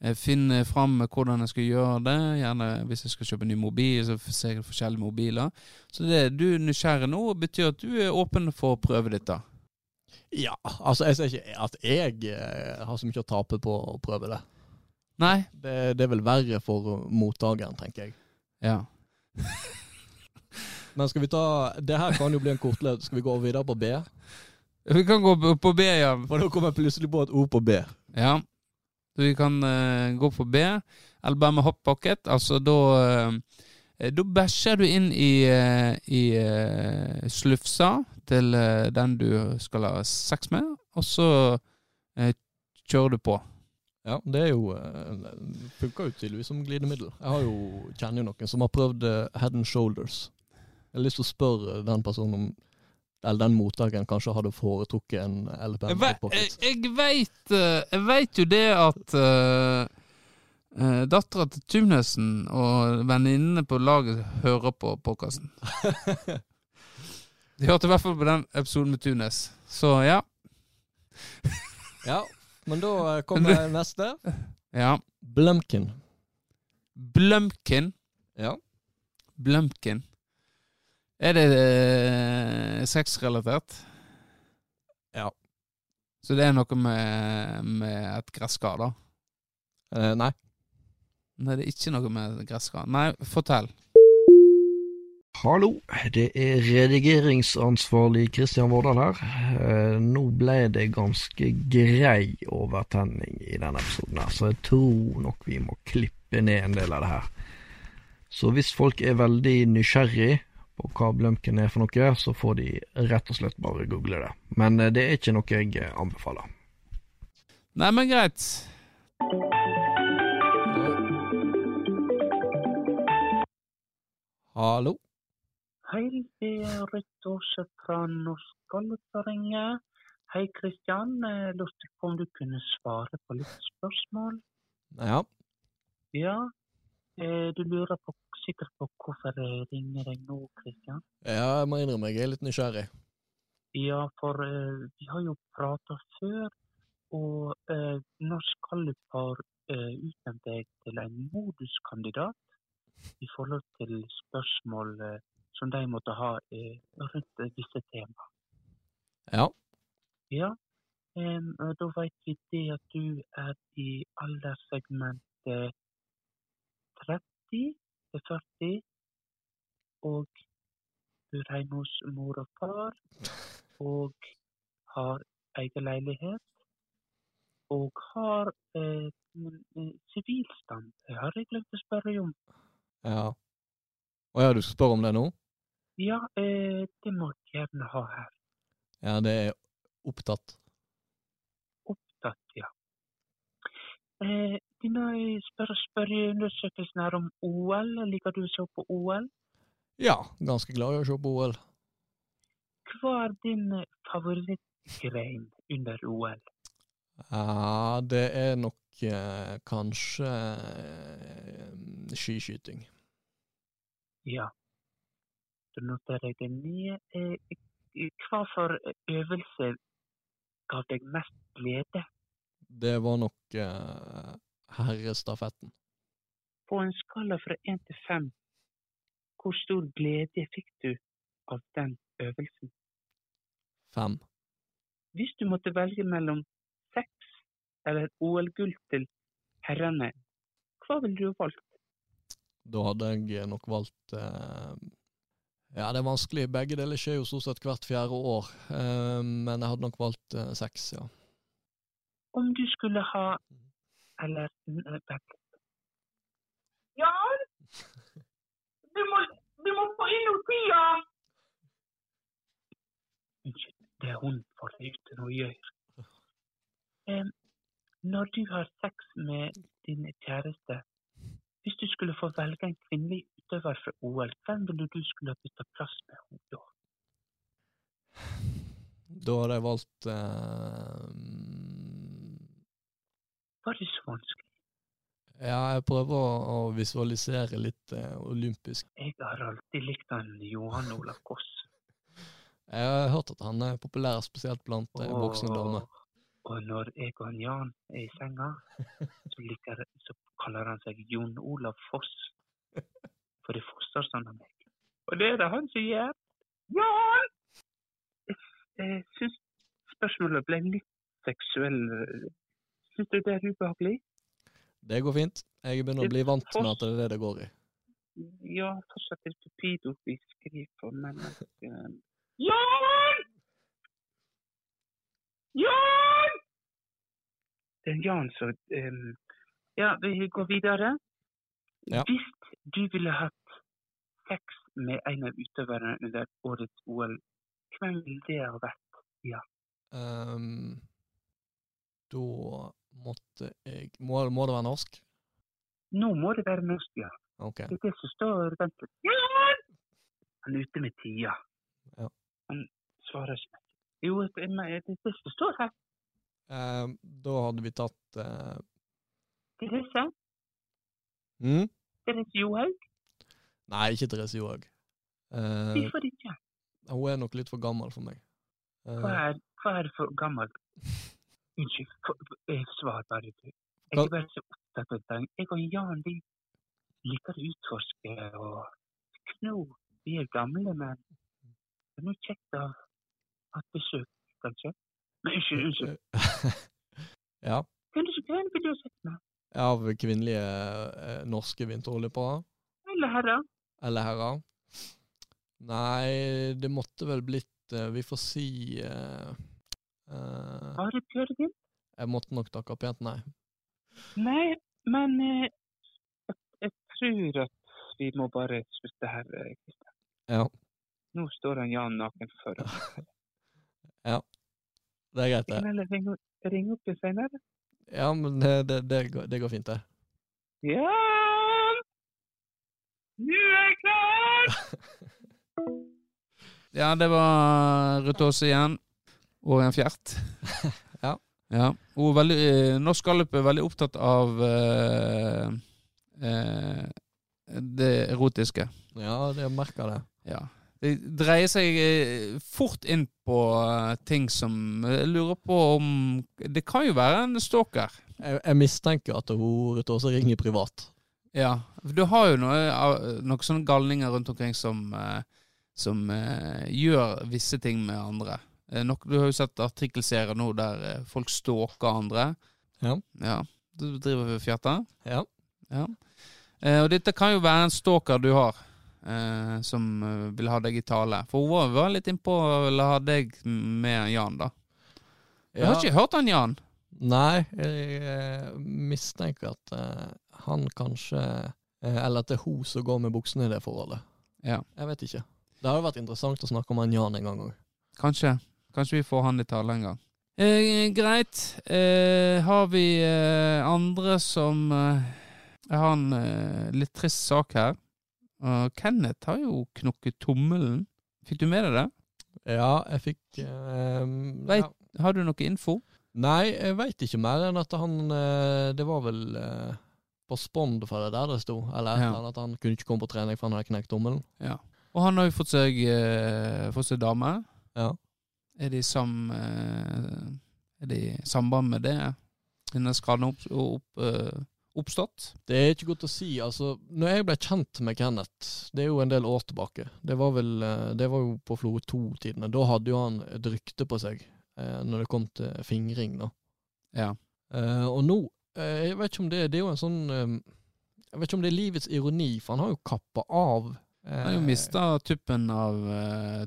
Eh, finne fram hvordan jeg skal gjøre det. Gjerne hvis jeg skal kjøpe ny mobil, så ser jeg forskjellige mobiler. Så det du er nysgjerrig nå, betyr at du er åpen for å prøve dette. Ja, altså jeg ser ikke at jeg eh, har så mye å tape på å prøve det. Nei? Det, det er vel verre for mottakeren, tenker jeg. Ja. Men skal vi ta Det her kan jo bli en kortledd. Skal vi gå videre på B? Vi kan gå på B, ja. For da kommer jeg plutselig på et ord på B. Ja. Så vi kan eh, gå på B. Alabama Hot Pocket. Altså da eh, Da bæsjer du inn i, eh, i slufsa til den du skal ha sex med, og så kjører du på. Ja, det er jo Funker jo tydeligvis som glidemiddel. Jeg jo, kjenner jo noen som har prøvd head and shoulders. Jeg har lyst til å spørre den personen om Eller den mottakeren kanskje hadde foretrukket en LPM Jeg, ve jeg, vet, jeg veit eh, Jeg veit jo det at uh, uh, dattera til Tunesen og venninnene på laget hører på podkasten. De hørte i hvert fall på den episoden med Tunes. Så ja. Ja, men da eh, kommer neste. ja. Blumpkin. Blumpkin. Ja. Blumpkin. Er det eh, sexrelatert? Ja. Så det er noe med, med et gresskar, da? Eh, nei. Nei, det er ikke noe med gresskar. Nei, fortell. Hallo, det er redigeringsansvarlig Kristian Vårdal her. Eh, nå ble det ganske grei overtenning i denne episoden her, så jeg tror nok vi må klippe ned en del av det her. Så hvis folk er veldig nysgjerrig på hva Blumken er for noe, så får de rett og slett bare google det. Men eh, det er ikke noe jeg eh, anbefaler. Nei, men greit. Hallo. Hei, det er Rødt Aase fra Norsk Oljeføringe. Hei, Kristian. Jeg lurte på om du kunne svare på litt spørsmål? Ja. Ja. Eh, Du lurer på, sikkert på hvorfor jeg ringer deg nå, Kristian? ja, jeg må innrømme jeg er litt nysgjerrig. Ja, for uh, vi har jo prata før, og uh, Norsk Kallup har uh, utnevnt deg til en moduskandidat i forhold til spørsmål uh, som de måtte ha eh, rundt disse temaene. Ja. Ja, um, da vet vi det at du er i alderssegmentet 30 til 40, og bor hjemme hos mor og far, og har egen leilighet, og har eh, en- en sivilstand. Det har jeg glemt å spørre om. ja. Å ja, du spørre om det nå? Ja, eh, det må jeg gjerne ha her. Ja, det er opptatt. Opptatt, ja. Eh, denne spør undersøkelsen her om OL. Liker du å se på OL? Ja, ganske glad i å se på OL. Hva er din favorittgrein under OL? Ja, det er nok eh, kanskje eh, skiskyting. Ja. Da noterer jeg det ned. Eh, hva for øvelse gav deg mest glede? Det var nok eh, herrestafetten. På en skala fra én til fem, hvor stor glede fikk du av den øvelsen? Fem. Hvis du måtte velge mellom seks eller OL-gull til herrene, hva ville du valgt? Da hadde jeg nok valgt eh, Ja, det er vanskelig. Begge deler skjer jo stort sett hvert fjerde år. Eh, men jeg hadde nok valgt eh, seks, ja. Om du skulle ha Eller litt. Jan! Du må, du må få inn noe tida! Unnskyld, det er hun for lite å gjøre. Um, når du har sex med din kjæreste, hvis du skulle få velge en kvinnelig utøver fra OL, hvem ville du skulle ha bytta plass med henne da? Da hadde jeg valgt eh, Var det så vanskelig? Ja, jeg prøver å, å visualisere litt eh, olympisk. Jeg har alltid likt han Johan Olav Koss. Jeg har hørt at han er populær, spesielt blant eh, voksne damer. Og når jeg og han Jan er i senga, så, liker, så kaller han seg Jon Olav Foss. For det fosser sånn av meg. Og det er det han som gjør. Jan! Jeg, jeg syns spørsmålet ble litt seksuell. Syns du det er ubehagelig? Det går fint. Jeg begynner å bli vant med at det er det det går i. Ja, fortsatt er det skriver for, men eh, Jan! Jan! Det er Jan som um, Ja, vi går videre. Ja. Hvis du ville hatt sex med en av utøverne under årets OL, hvem ville det ha vært? Ehm, da måtte jeg må, må det være norsk? Nå må det være norsk, ja. Ok. Det er det som står. Jan! Han er ute med tida. Ja. Han svarer ikke. Jo, det er det, som står her. Eh, da hadde vi tatt eh, Therese? mm? Therese Johaug? Nei, ikke Therese Johaug. Eh, Hvorfor ikke? hun er nok litt for gammel for meg. Eh, Hva er, hva er for gammelt? Unnskyld, jeg svar bare du. Jeg er bare så opptatt av det. Jeg og Jan vi liker å utforske og kno. Vi er gamle, men det er noe kjekt å ha besøk, kanskje. Men unnskyld, unnskyld. ja. Hvem er det som hvem vil du ha sett med? Av kvinnelige eh, norske vinteroljeparer? Eller herrer? Eller herrer. Nei, det måtte vel blitt eh, Vi får si eh, eh, prøvd Bjørgen? Jeg måtte nok takke pent nei. Nei, men eh, jeg, jeg tror at vi må bare slutte her, eh, Kristian. Ja. Nå står han Jan naken foran. Det er greit, det. Kan jeg ringe, ringe opp igjen senere? Ja, men det, det, det, går, det går fint, det. Jan! Nå er jeg klar! Ja, det var Ruth Aase igjen. Og en fjert. Ja. ja. Er veldig, eh, Norsk Gallup er veldig opptatt av eh, eh, det erotiske. Ja, det merker det. Ja. Det dreier seg eh, fort inn på eh, ting som Jeg lurer på om Det kan jo være en stalker. Jeg, jeg mistenker at hun Ruth Åse ringer privat. Ja. Du har jo noe, noen sånne galninger rundt omkring som, som gjør visse ting med andre. Eh, nok, du har jo sett artikkelserier nå der eh, folk stalker andre. Ja. Ja. Du driver og fjerter? Ja. Ja. Eh, og dette kan jo være en stalker du har, eh, som eh, vil ha deg i tale. For hun var, var litt innpå å ha deg med Jan, da. Jeg har ikke hørt han Jan. Nei, jeg jeg mistenker at eh, han kanskje Eller at det er hun som går med buksene i det forholdet. Ja, Jeg vet ikke. Det hadde vært interessant å snakke om han Jan en gang òg. kanskje. Kanskje vi får han i tale en gang. Eh, greit. Eh, har vi eh, andre som eh, Jeg har en eh, litt trist sak her. Uh, Kenneth har jo knukket tommelen. Fikk du med deg det? Ja, jeg fikk eh, Vet- ja. Har du noe info? Nei, jeg veit ikke mer enn at han eh, Det var vel eh, på Spond for det der det sto, eller Ja. at han kunne ikke komme på trening for han hadde knekt tommelen. Ja. Og han har jo fått seg, eh, fått seg dame. Ja. Er det i sam, eh, i samband med det? Denne skaden opp, opp, eh, oppstått? Det er ikke godt å si. altså, når jeg ble kjent med Kenneth, det er jo en del år tilbake, det var vel, eh, det var jo på Florø 2-tidene, da hadde jo han et rykte på seg når det kom til fingring, da. Ja. Og nå, jeg vet ikke om det, det er jo en sånn Jeg vet ikke om det er livets ironi, for han har jo kappa av. Han har jo mista tuppen av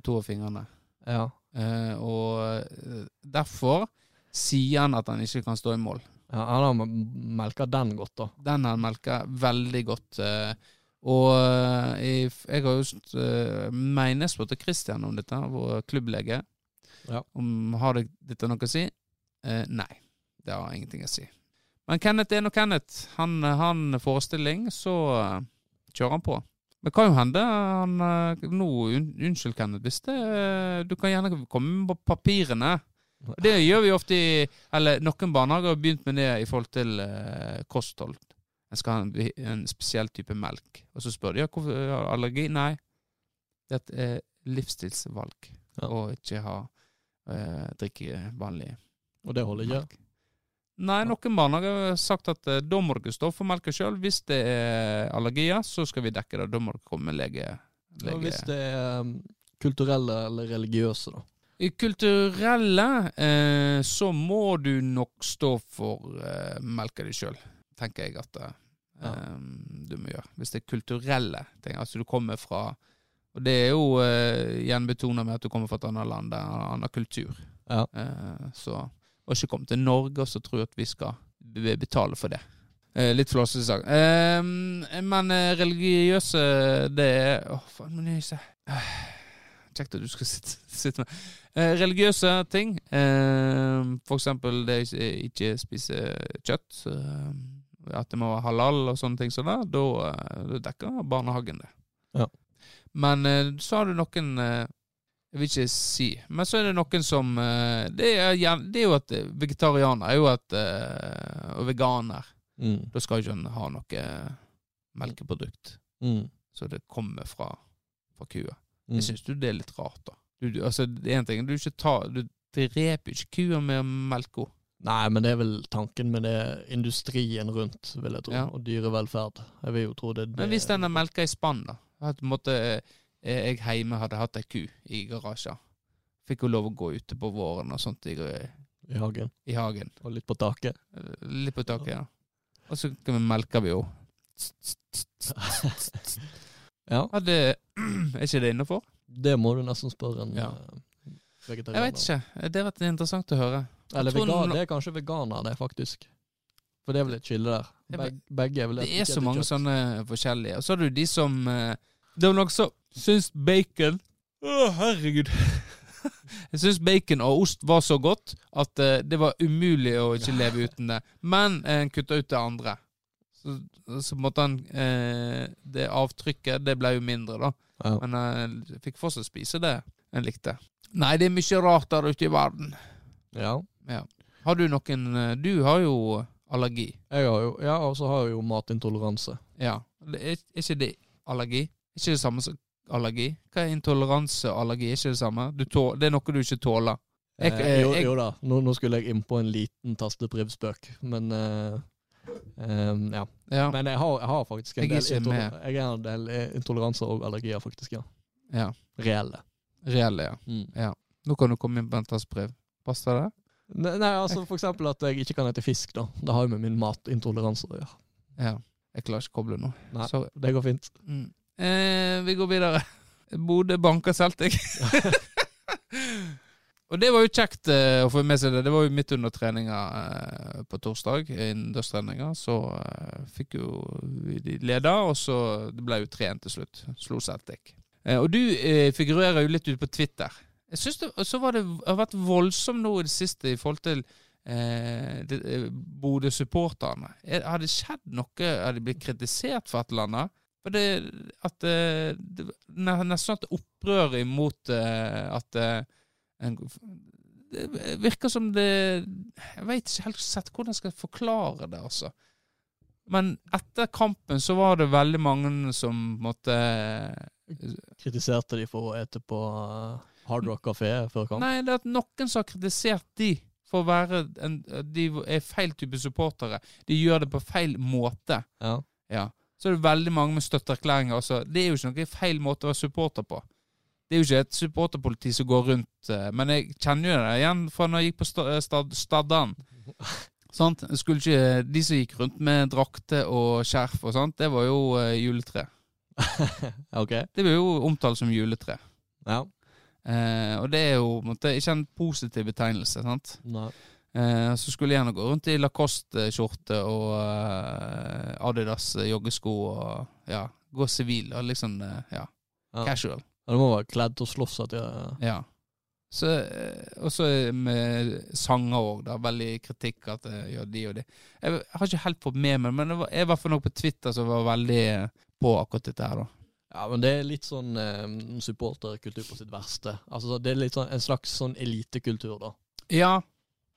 to av fingrene. Ja. Eh, og eh, derfor sier han at han ikke kan stå i mål. ja, Han har melka den godt, da. Den har han melka veldig godt. eh, og jeg, jeg har jo uh, mener jeg spurte Christian om dette, vår klubblege. Ja. Om har det, dette noe å si? Uh, nei, det har ingenting å si. Men Kenneth er nå Kenneth. Han har en forestilling, så kjører han på. Det kan jo hende han eh, Nå, unnskyld, Kenneth, hvis det eh, Du kan gjerne komme på papirene. Det gjør vi ofte i Eller noen barnehager har begynt med det i forhold til eh, kosthold. En skal ha en, en spesiell type melk. Og så spør de ja, hvorfor har du allergi. Nei, det er et eh, livsstilsvalg Ja. å ikke ha eh, drikke vanlig Og det holder ikke. Nei, noen barn har sagt at eh, da må dere stå for melka sjøl. Hvis det er allergier, så skal vi dekke det. Da må dere komme med lege. Og hvis det er um, kulturelle eller religiøse, da. I kulturelle eh, så må du nok stå for eh, melka di sjøl, tenker jeg at eh, Ja. du må gjøre. Hvis det er kulturelle ting. Altså du kommer fra Og det er jo eh, igjen betona med at du kommer fra et annet land, en annen kultur. Ja. Eh, så Og ikke komme til Norge og så tro at vi skal betale for det. Eh, litt flåsete sagt. Eh, men religiøse, det er Åh, faen, men jeg ser Kjekt at du skal sitte, sitte med Eh, religiøse ting, eh, for eksempel det å ikke spise kjøtt, eh, at det må være halal og sånne ting som det, da, eh, da dekker barnehagen det. Ja. Men eh, så har du noen eh, Jeg vil ikke si, men så er det noen som eh, Det er, det er jo at eh, vegetarianer er jo at eh, Og veganer. Mm. Da skal ikke en ha noe melkeprodukt. Mm. Så det kommer fra, fra kua. Mm. Jeg syns det er litt rart, da. Du, du, altså, det er en ting, du ikke tar Du dreper ikke kua med melka. Nei, men det er vel tanken med det industrien rundt, vil jeg tro. Ja. Og dyrevelferd. Jeg vil jo tro det, det Men hvis den er melka i spann, da? At måtte, jeg hjemme hadde hatt ei ku i garasjen. Fikk jo lov å gå ute på våren og sånt i, i hagen. i hagen. Og litt på taket. Eh, Litt på taket, ja. Og så kan vi jo. Ja, Hadde, er ikke det innafor? det må du nesten spørre en Ja. eh, vegetarianer. Jeg vet ikke. Det har vært interessant å høre. Eller vegan, det er kanskje veganer, det, faktisk. For det er vel et skille der. Beg, begge er vel Det er så mange kjøtt. sånne forskjellige. Og så har du de som eh, Det er noen som syns bacon Å, herregud. Jeg syns bacon og ost var så godt at eh, det var umulig å ikke leve uten det. Men en kutta ut det andre. Så, så måtte han eh, Det avtrykket, det ble jo mindre, da. Ja. Men eh, jeg fikk fortsatt spise det en likte. Nei, det er mye rart der ute i verden. Ja. Ja. Har du noen eh, Du har jo allergi. Jeg har jo, ja, og så har jeg jo matintoleranse. Ja. Er, er ikke det allergi? Ikke det samme som allergi? Hva er intoleranse og allergi? Er ikke det samme? Du tå- det er noe du ikke tåler. Jeg- jeg, jo, jeg- jo da, nå, nå skulle jeg inn på en liten tasteprivspøk, men uh, um, ja. Ja. Men jeg har, jeg har faktisk en Jeg del, jeg har en del eh, intoleranser og allergier, faktisk, ja. ja. Reelle. Reelle, ja. Mm. Nå kan du komme inn på en tassbrev. Passer det? Nei, nei, altså for eksempel at jeg ikke kan ete fisk, da. Det har jo med min matintoleranse å gjøre. Ja. Jeg klarer ikke å koble nå. Nei, Sorry. det går fint. Mm. Eh, vi går videre. Bodø banker Celtic. Og det var jo kjekt eh, å få med seg det. Det var jo midt under treninga eh, på torsdag, innendørstreninga. Så eh, fikk jo de leda, og så det ble jo 3-1 til slutt. Slo Celtic. Eh, og du eh, figurerer jo litt ute på Twitter. Jeg synes det, så var det har vært voldsomt nå i det siste i forhold til eh, Bodø-supporterne. Er- Har det skjedd noe? Har de blitt kritisert for et eller annet? For det at eh, det, ne- Nesten at opprøret imot eh, at eh, en, Det virker som det Jeg vet ikke helt sett hvordan jeg skal forklare det, altså. Men etter kampen så var det veldig mange som måtte Kritiserte de for å ete på Hard Rock Café før kamp? Nei, det er at noen som har kritisert de for å være en, De er feil type supportere. De gjør det på feil måte. Ja. Ja. Så er det veldig mange med støtteerklæringer. Altså, det er jo ikke noe feil måte å være supporter på. Det er jo ikke et supporterpoliti som går rundt eh, Men jeg kjenner jo det igjen fra når jeg gikk på stad, Staddan. Sånt? Skulle ikke, de som gikk rundt med drakter og skjerf og sånt, det var jo uh, juletre. ok. Det ble jo omtalt som juletre. Ja. Uh, og det er jo måtte, ikke en positiv betegnelse. sant? Nei. Eh, så skulle jeg gjerne gå rundt i Lacoste-skjorte og eh, Adidas joggesko og ja, gå sivil og liksom eh, ja, Ja. casual. Ja, det må være kledd til å slåss at jeg Ja. Så, også og så med sanger òg, da. Veldig kritikk at jeg gjør de og de. Jeg, har ikke helt fått med meg, men det var, jeg var for noe på Twitter som var veldig eh, på akkurat dette her, da. Ja, men det er litt sånn eh, supporterkultur på sitt verste. Altså, Det er litt sånn en slags sånn elitekultur, da. Ja,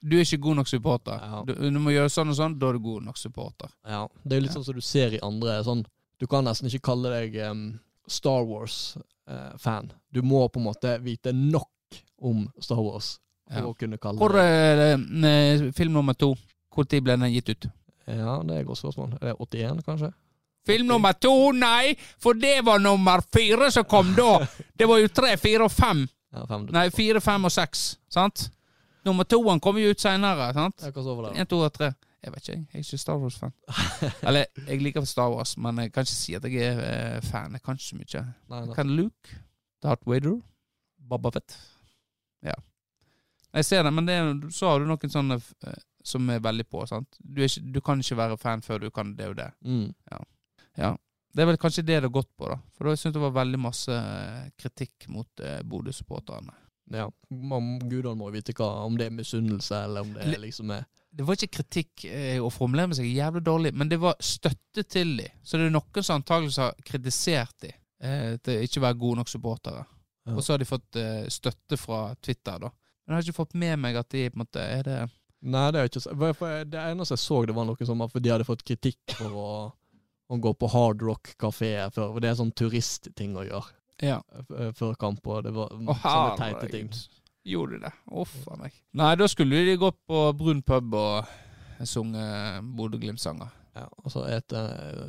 du er ikke god nok supporter. Ja. Du, du må gjøre sånn og sånn, da er du god nok supporter. Ja, Det er jo litt Ja. sånn som du ser i andre sånn Du kan nesten ikke kalle deg um, Star Wars-fan. du må på en måte vite nok om Star Wars for Ja. å kunne kalle Hvor deg det, eh, film nummer to? Tid ble den gitt ut? Ja, det er et godt spørsmål. Er det 81, kanskje? Film nummer to, nei! For det var nummer fire som kom da! Det var jo tre, fire og fem. Ja, fem. Nei, fire, fem og seks. Sant? Nummer han kommer jo ut seinere. Ja? En, to og tre. Jeg vet ikke, jeg. Jeg er ikke Star Wars-fan. Eller, jeg liker Star Wars, men jeg kan ikke si at jeg er eh, fan. Jeg kan ikke så mye. Nei, nei. Kan Luke, Darth Vader, Baba Fett. Ja. Jeg ser det, men det, så har du noen sånne eh, som er veldig på. sant? Du, ikke, du kan ikke være fan før du kan det og det. Mm. Ja. Det er vel kanskje det det har gått på, da. For da syns jeg det var veldig masse eh, kritikk mot eh, Bodø-supporterne. Ja. Man, gudene må vite hva, om det er misunnelse, eller om det er liksom er Det var ikke kritikk eh, å formulere seg jævlig dårlig, men det var støtte til dem. Så det er noen som antakeligvis har kritisert dem eh, til ikke å være gode nok supportere. Ja. Og så har de fått eh, støtte fra Twitter, da. Men jeg har ikke fått med meg at de på en måte er det Nei, det er ikke så for- for Det eneste jeg så, det var noe som at de hadde fått kritikk for å, å gå på hard rock kafé før. For det er sånn turistting å gjøre Ja. eh, før kamp, og det var oh, sånne teite ting. Gjorde de det? Å, faen meg. Nei, da skulle de gått på brun pub og sunget Bodø-Glimt-sanger. Ja, og så ete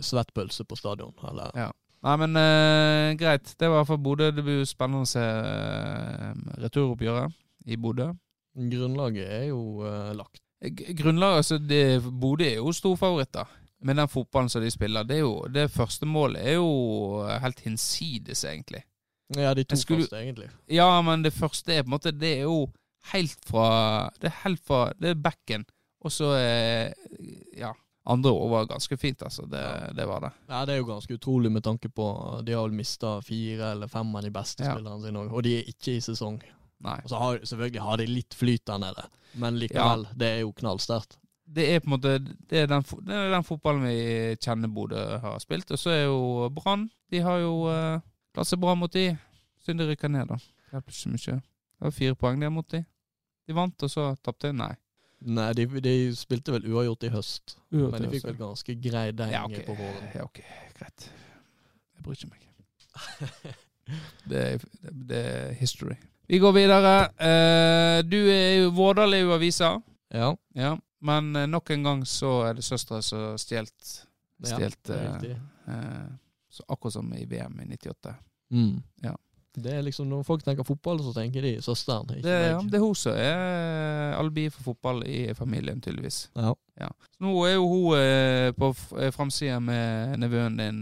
svettpølse på stadion, eller Ja. Nei, men uh, greit. Det var for Bodø. Det blir jo spennende å se uh, returoppgjøret i Bodø. Grunnlaget er jo lagt. G- Grunnlaget, altså det, Bodø er jo storfavoritter med den fotballen som de spiller. Det, jo, det første målet er jo helt hinsides, egentlig. Ja, de to skulle- første, egentlig. Ja, men det første er på en måte Det er jo helt fra Det er helt fra Det er backen, og så er Ja. Andre år var ganske fint, altså. Det, det var det. Ja, det er jo ganske utrolig med tanke på De har vel mista fire eller fem av de beste Ja. spillerne sine òg, og de er ikke i sesong. Nei. Og så har, selvfølgelig har de litt flyt der nede, men likevel, det er jo knallsterkt. Det er på en måte Det er den, det er den fotballen vi kjenner Bodø har spilt. Og så er jo Brann De har jo uh, klart seg bra mot de. Synd de rykker ned, da. Hjelper ikke mye. Det var fire poeng der mot de. De vant, og så tapte de. Nei. Nei, de, de spilte vel uavgjort i høst, Uavgjort men de fikk vel ganske grei deng Ja, okay. på våren. Ja, ok, greit. Jeg bryr ikke meg. Det, er- det er history. Vi går videre. Uh, du er jo Vårdal er jo avisa. Ja. Ja. Men eh, nok en gang så er det søstera som stjålet. det er eh. Eh, så akkurat som i VM i 98. Mm. ja. Det er liksom Når folk tenker fotball, så tenker de søsteren, ikke Det, ja, det er hun som er alibi for fotball i familien, tydeligvis. Ja. Ja. Så nå er jo hun på framsida med nevøen din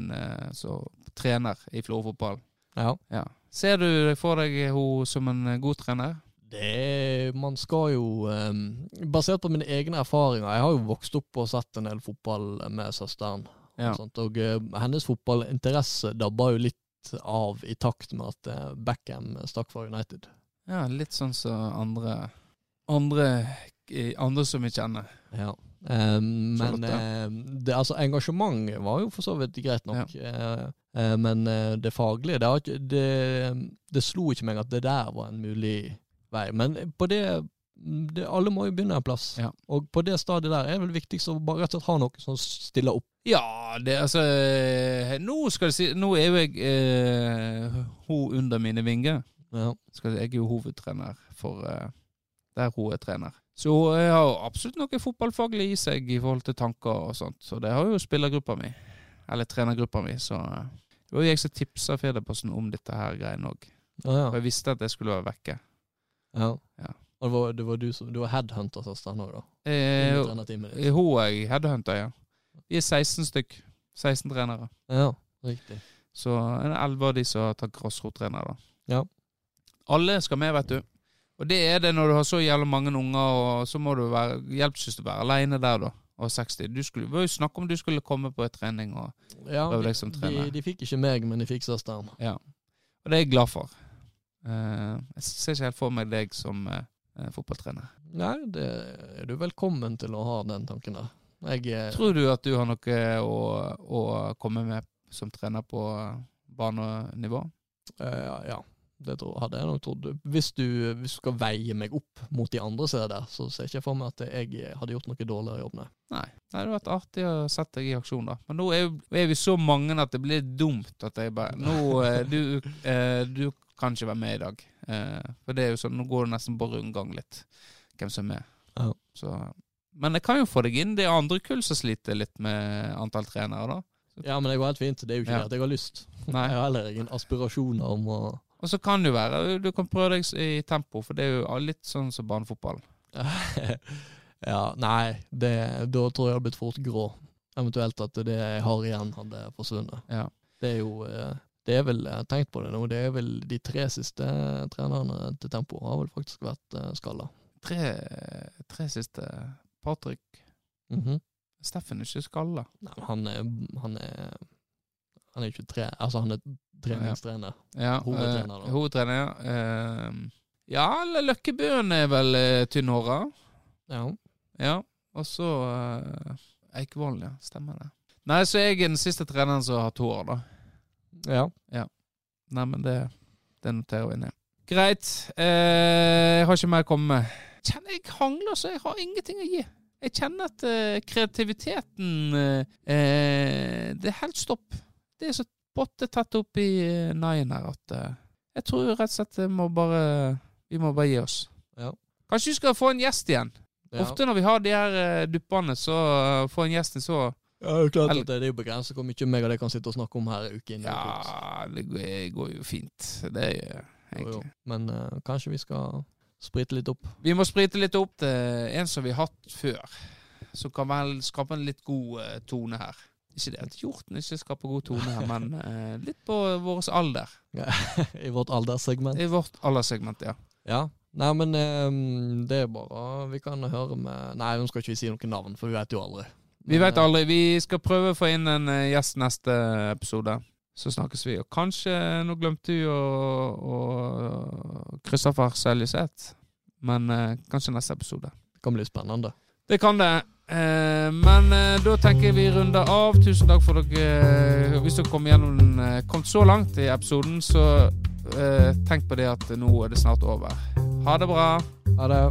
som trener i Florø-fotball. ja. Ja. Ser du for deg hun som en god trener? Det Man skal jo ehm, Basert på mine egne erfaringer Jeg har jo vokst opp og sett en del fotball med søsteren. Ja. Og, sånt, og eh, hennes fotballinteresse dabba jo litt av i takt med at eh, Beckham stakk fra United. Ja, litt sånn som andre Andre, eh, andre som vi kjenner. Ja. Um, men ehm, det, altså, engasjement var jo for så vidt greit nok. Eh, uh, men eh, det faglige det, det, det slo ikke meg at det der var en mulig vei. Men på det, det Alle må jo begynne en plass. Ja. Og på det stadiet der er det vel viktigst å bare rett og slett ha noe som stiller opp. Ja, det altså Nå skal jeg si Nå er jo jeg eh, hun under mine vinger. Ja. Skal, jeg er jo hovedtrener for eh, der hun er trener. Så hun har absolutt noe fotballfaglig i seg i forhold til tanker og sånt. Så det har jo spillergruppa mi. Eller trenergruppa mi. Så eh, det var jo jeg som tipsa Federposten om dette her greiene òg. Ja, ja. For jeg visste at jeg skulle være vekke. Ja. Ja. Og det var, det var du som Du var headhunter-søsteren òg, da? Eh, trenerteamet hun er jeg headhunter, ja. Vi er 16 stykk. 16 trenere. Ja, riktig. Så en 11 av de som har tatt grasrottrener, da. Ja. Alle skal med, vet du. Og det er det når du har så jævlig mange unger, og så må du være hjelpes være aleine der, da. Og 60. Du skulle det var jo snakk om du skulle komme på en trening, og, Ja, Prøv de, deg som trener. de, de fikk ikke meg, men de fikk søsteren. ja. og det er jeg glad for. Eh, jeg ser ikke helt for meg deg som eh, eh, fotballtrener. Nei, det er du velkommen til å ha den tanken der. Jeg Tror du at du har noe å, å komme med som trener på banenivå? eh, Ja, det hadde jeg nok trodd. Hvis du, hvis du skal veie meg opp mot de andre som er der, så ser jeg ikke for meg at jeg hadde gjort noe dårligere jobb, nei. Nei. Det hadde vært artig å sette deg i aksjon, da. Men nå er, vi så mange at det blir dumt at jeg bare Nå, du, eh, du kan ikke være med i dag. Eh, for det er jo sånn, nå går det nesten på rundgang litt, hvem som er med. Ja. Så, men jeg kan jo få deg inn det er andre kull som sliter litt med antall trenere, da. Ja, men det går helt fint. Det er jo ikke Ja. det at jeg har lyst. Nei. Jeg har heller ingen aspirasjoner om å Og så kan det jo være du kan prøve deg i tempo, for det er jo litt sånn som barnefotball. Ja, nei, det, da tror jeg jeg hadde blitt fort grå. Eventuelt at det jeg har igjen, hadde forsvunnet. Ja. Det er jo eh, Det er vel, jeg har tenkt på det nå, det er vel de tre siste trenerne til Tempo har vel faktisk vært eh, skalla. Tre, tre siste. Patrick Mhm. Steffen er ikke skalla. Nei, han er Han er Han er ikke tre... Altså, han er treningstrener. Ja, Hovedtrener, eh, da. hovedtrener, ja. Uh, ja, Løkkebøen er vel uh, tynnhåra. Ja. Ja. Og så uh, Eikvoll, ja. Stemmer det. Nei, så jeg er den siste treneren som har hatt hår, da. Ja. Nei, men det, det noterer vi ned. Greit. Eh, jeg har ikke mer å komme med. Kjenner jeg hangler, så jeg har ingenting å gi. Jeg kjenner at eh, kreativiteten eh, eh, Det er helt stopp. Det er så pottetett opp i eh, naien her at eh, jeg tror rett og slett må bare vi må bare gi oss. Ja. Kanskje vi skal få en gjest igjen. ja. Ofte når vi har de her eh, duppene, så uh, får en gjest en så Ja, det er klart at det, det er jo begrenset hvor mye meg og deg kan sitte og snakke om her uke inn. Ja, det går, jo fint. Det er jo Jo, jo. Men uh, kanskje vi skal sprite litt opp. Vi må sprite litt opp til en som vi har hatt før. Som kan vel skape en litt god uh, tone her. Ikke det at hjorten ikke skaper god tone her, men uh, litt på vår alder. I vårt alderssegment. I vårt alderssegment, ja. Ja. Nei, men eh, det er bare Vi kan høre med Nei, nå skal ikke si noe navn, for vi vet jo aldri. Vi veit vet eh, aldri. Vi skal prøve å få inn en eh, gjest neste episode. Så snakkes vi. Og kanskje Nå glemte vi å, å Kristoffer Seljeseth. Men eh, kanskje neste episode. Det kan bli spennende. Det kan det. Eh, men eh, da tenker jeg vi runder av. Tusen takk for dere. Hvis dere kom gjennom eh, kom så langt i episoden, så eh, tenk på det at nå er det snart over. Ha det bra. Ha det.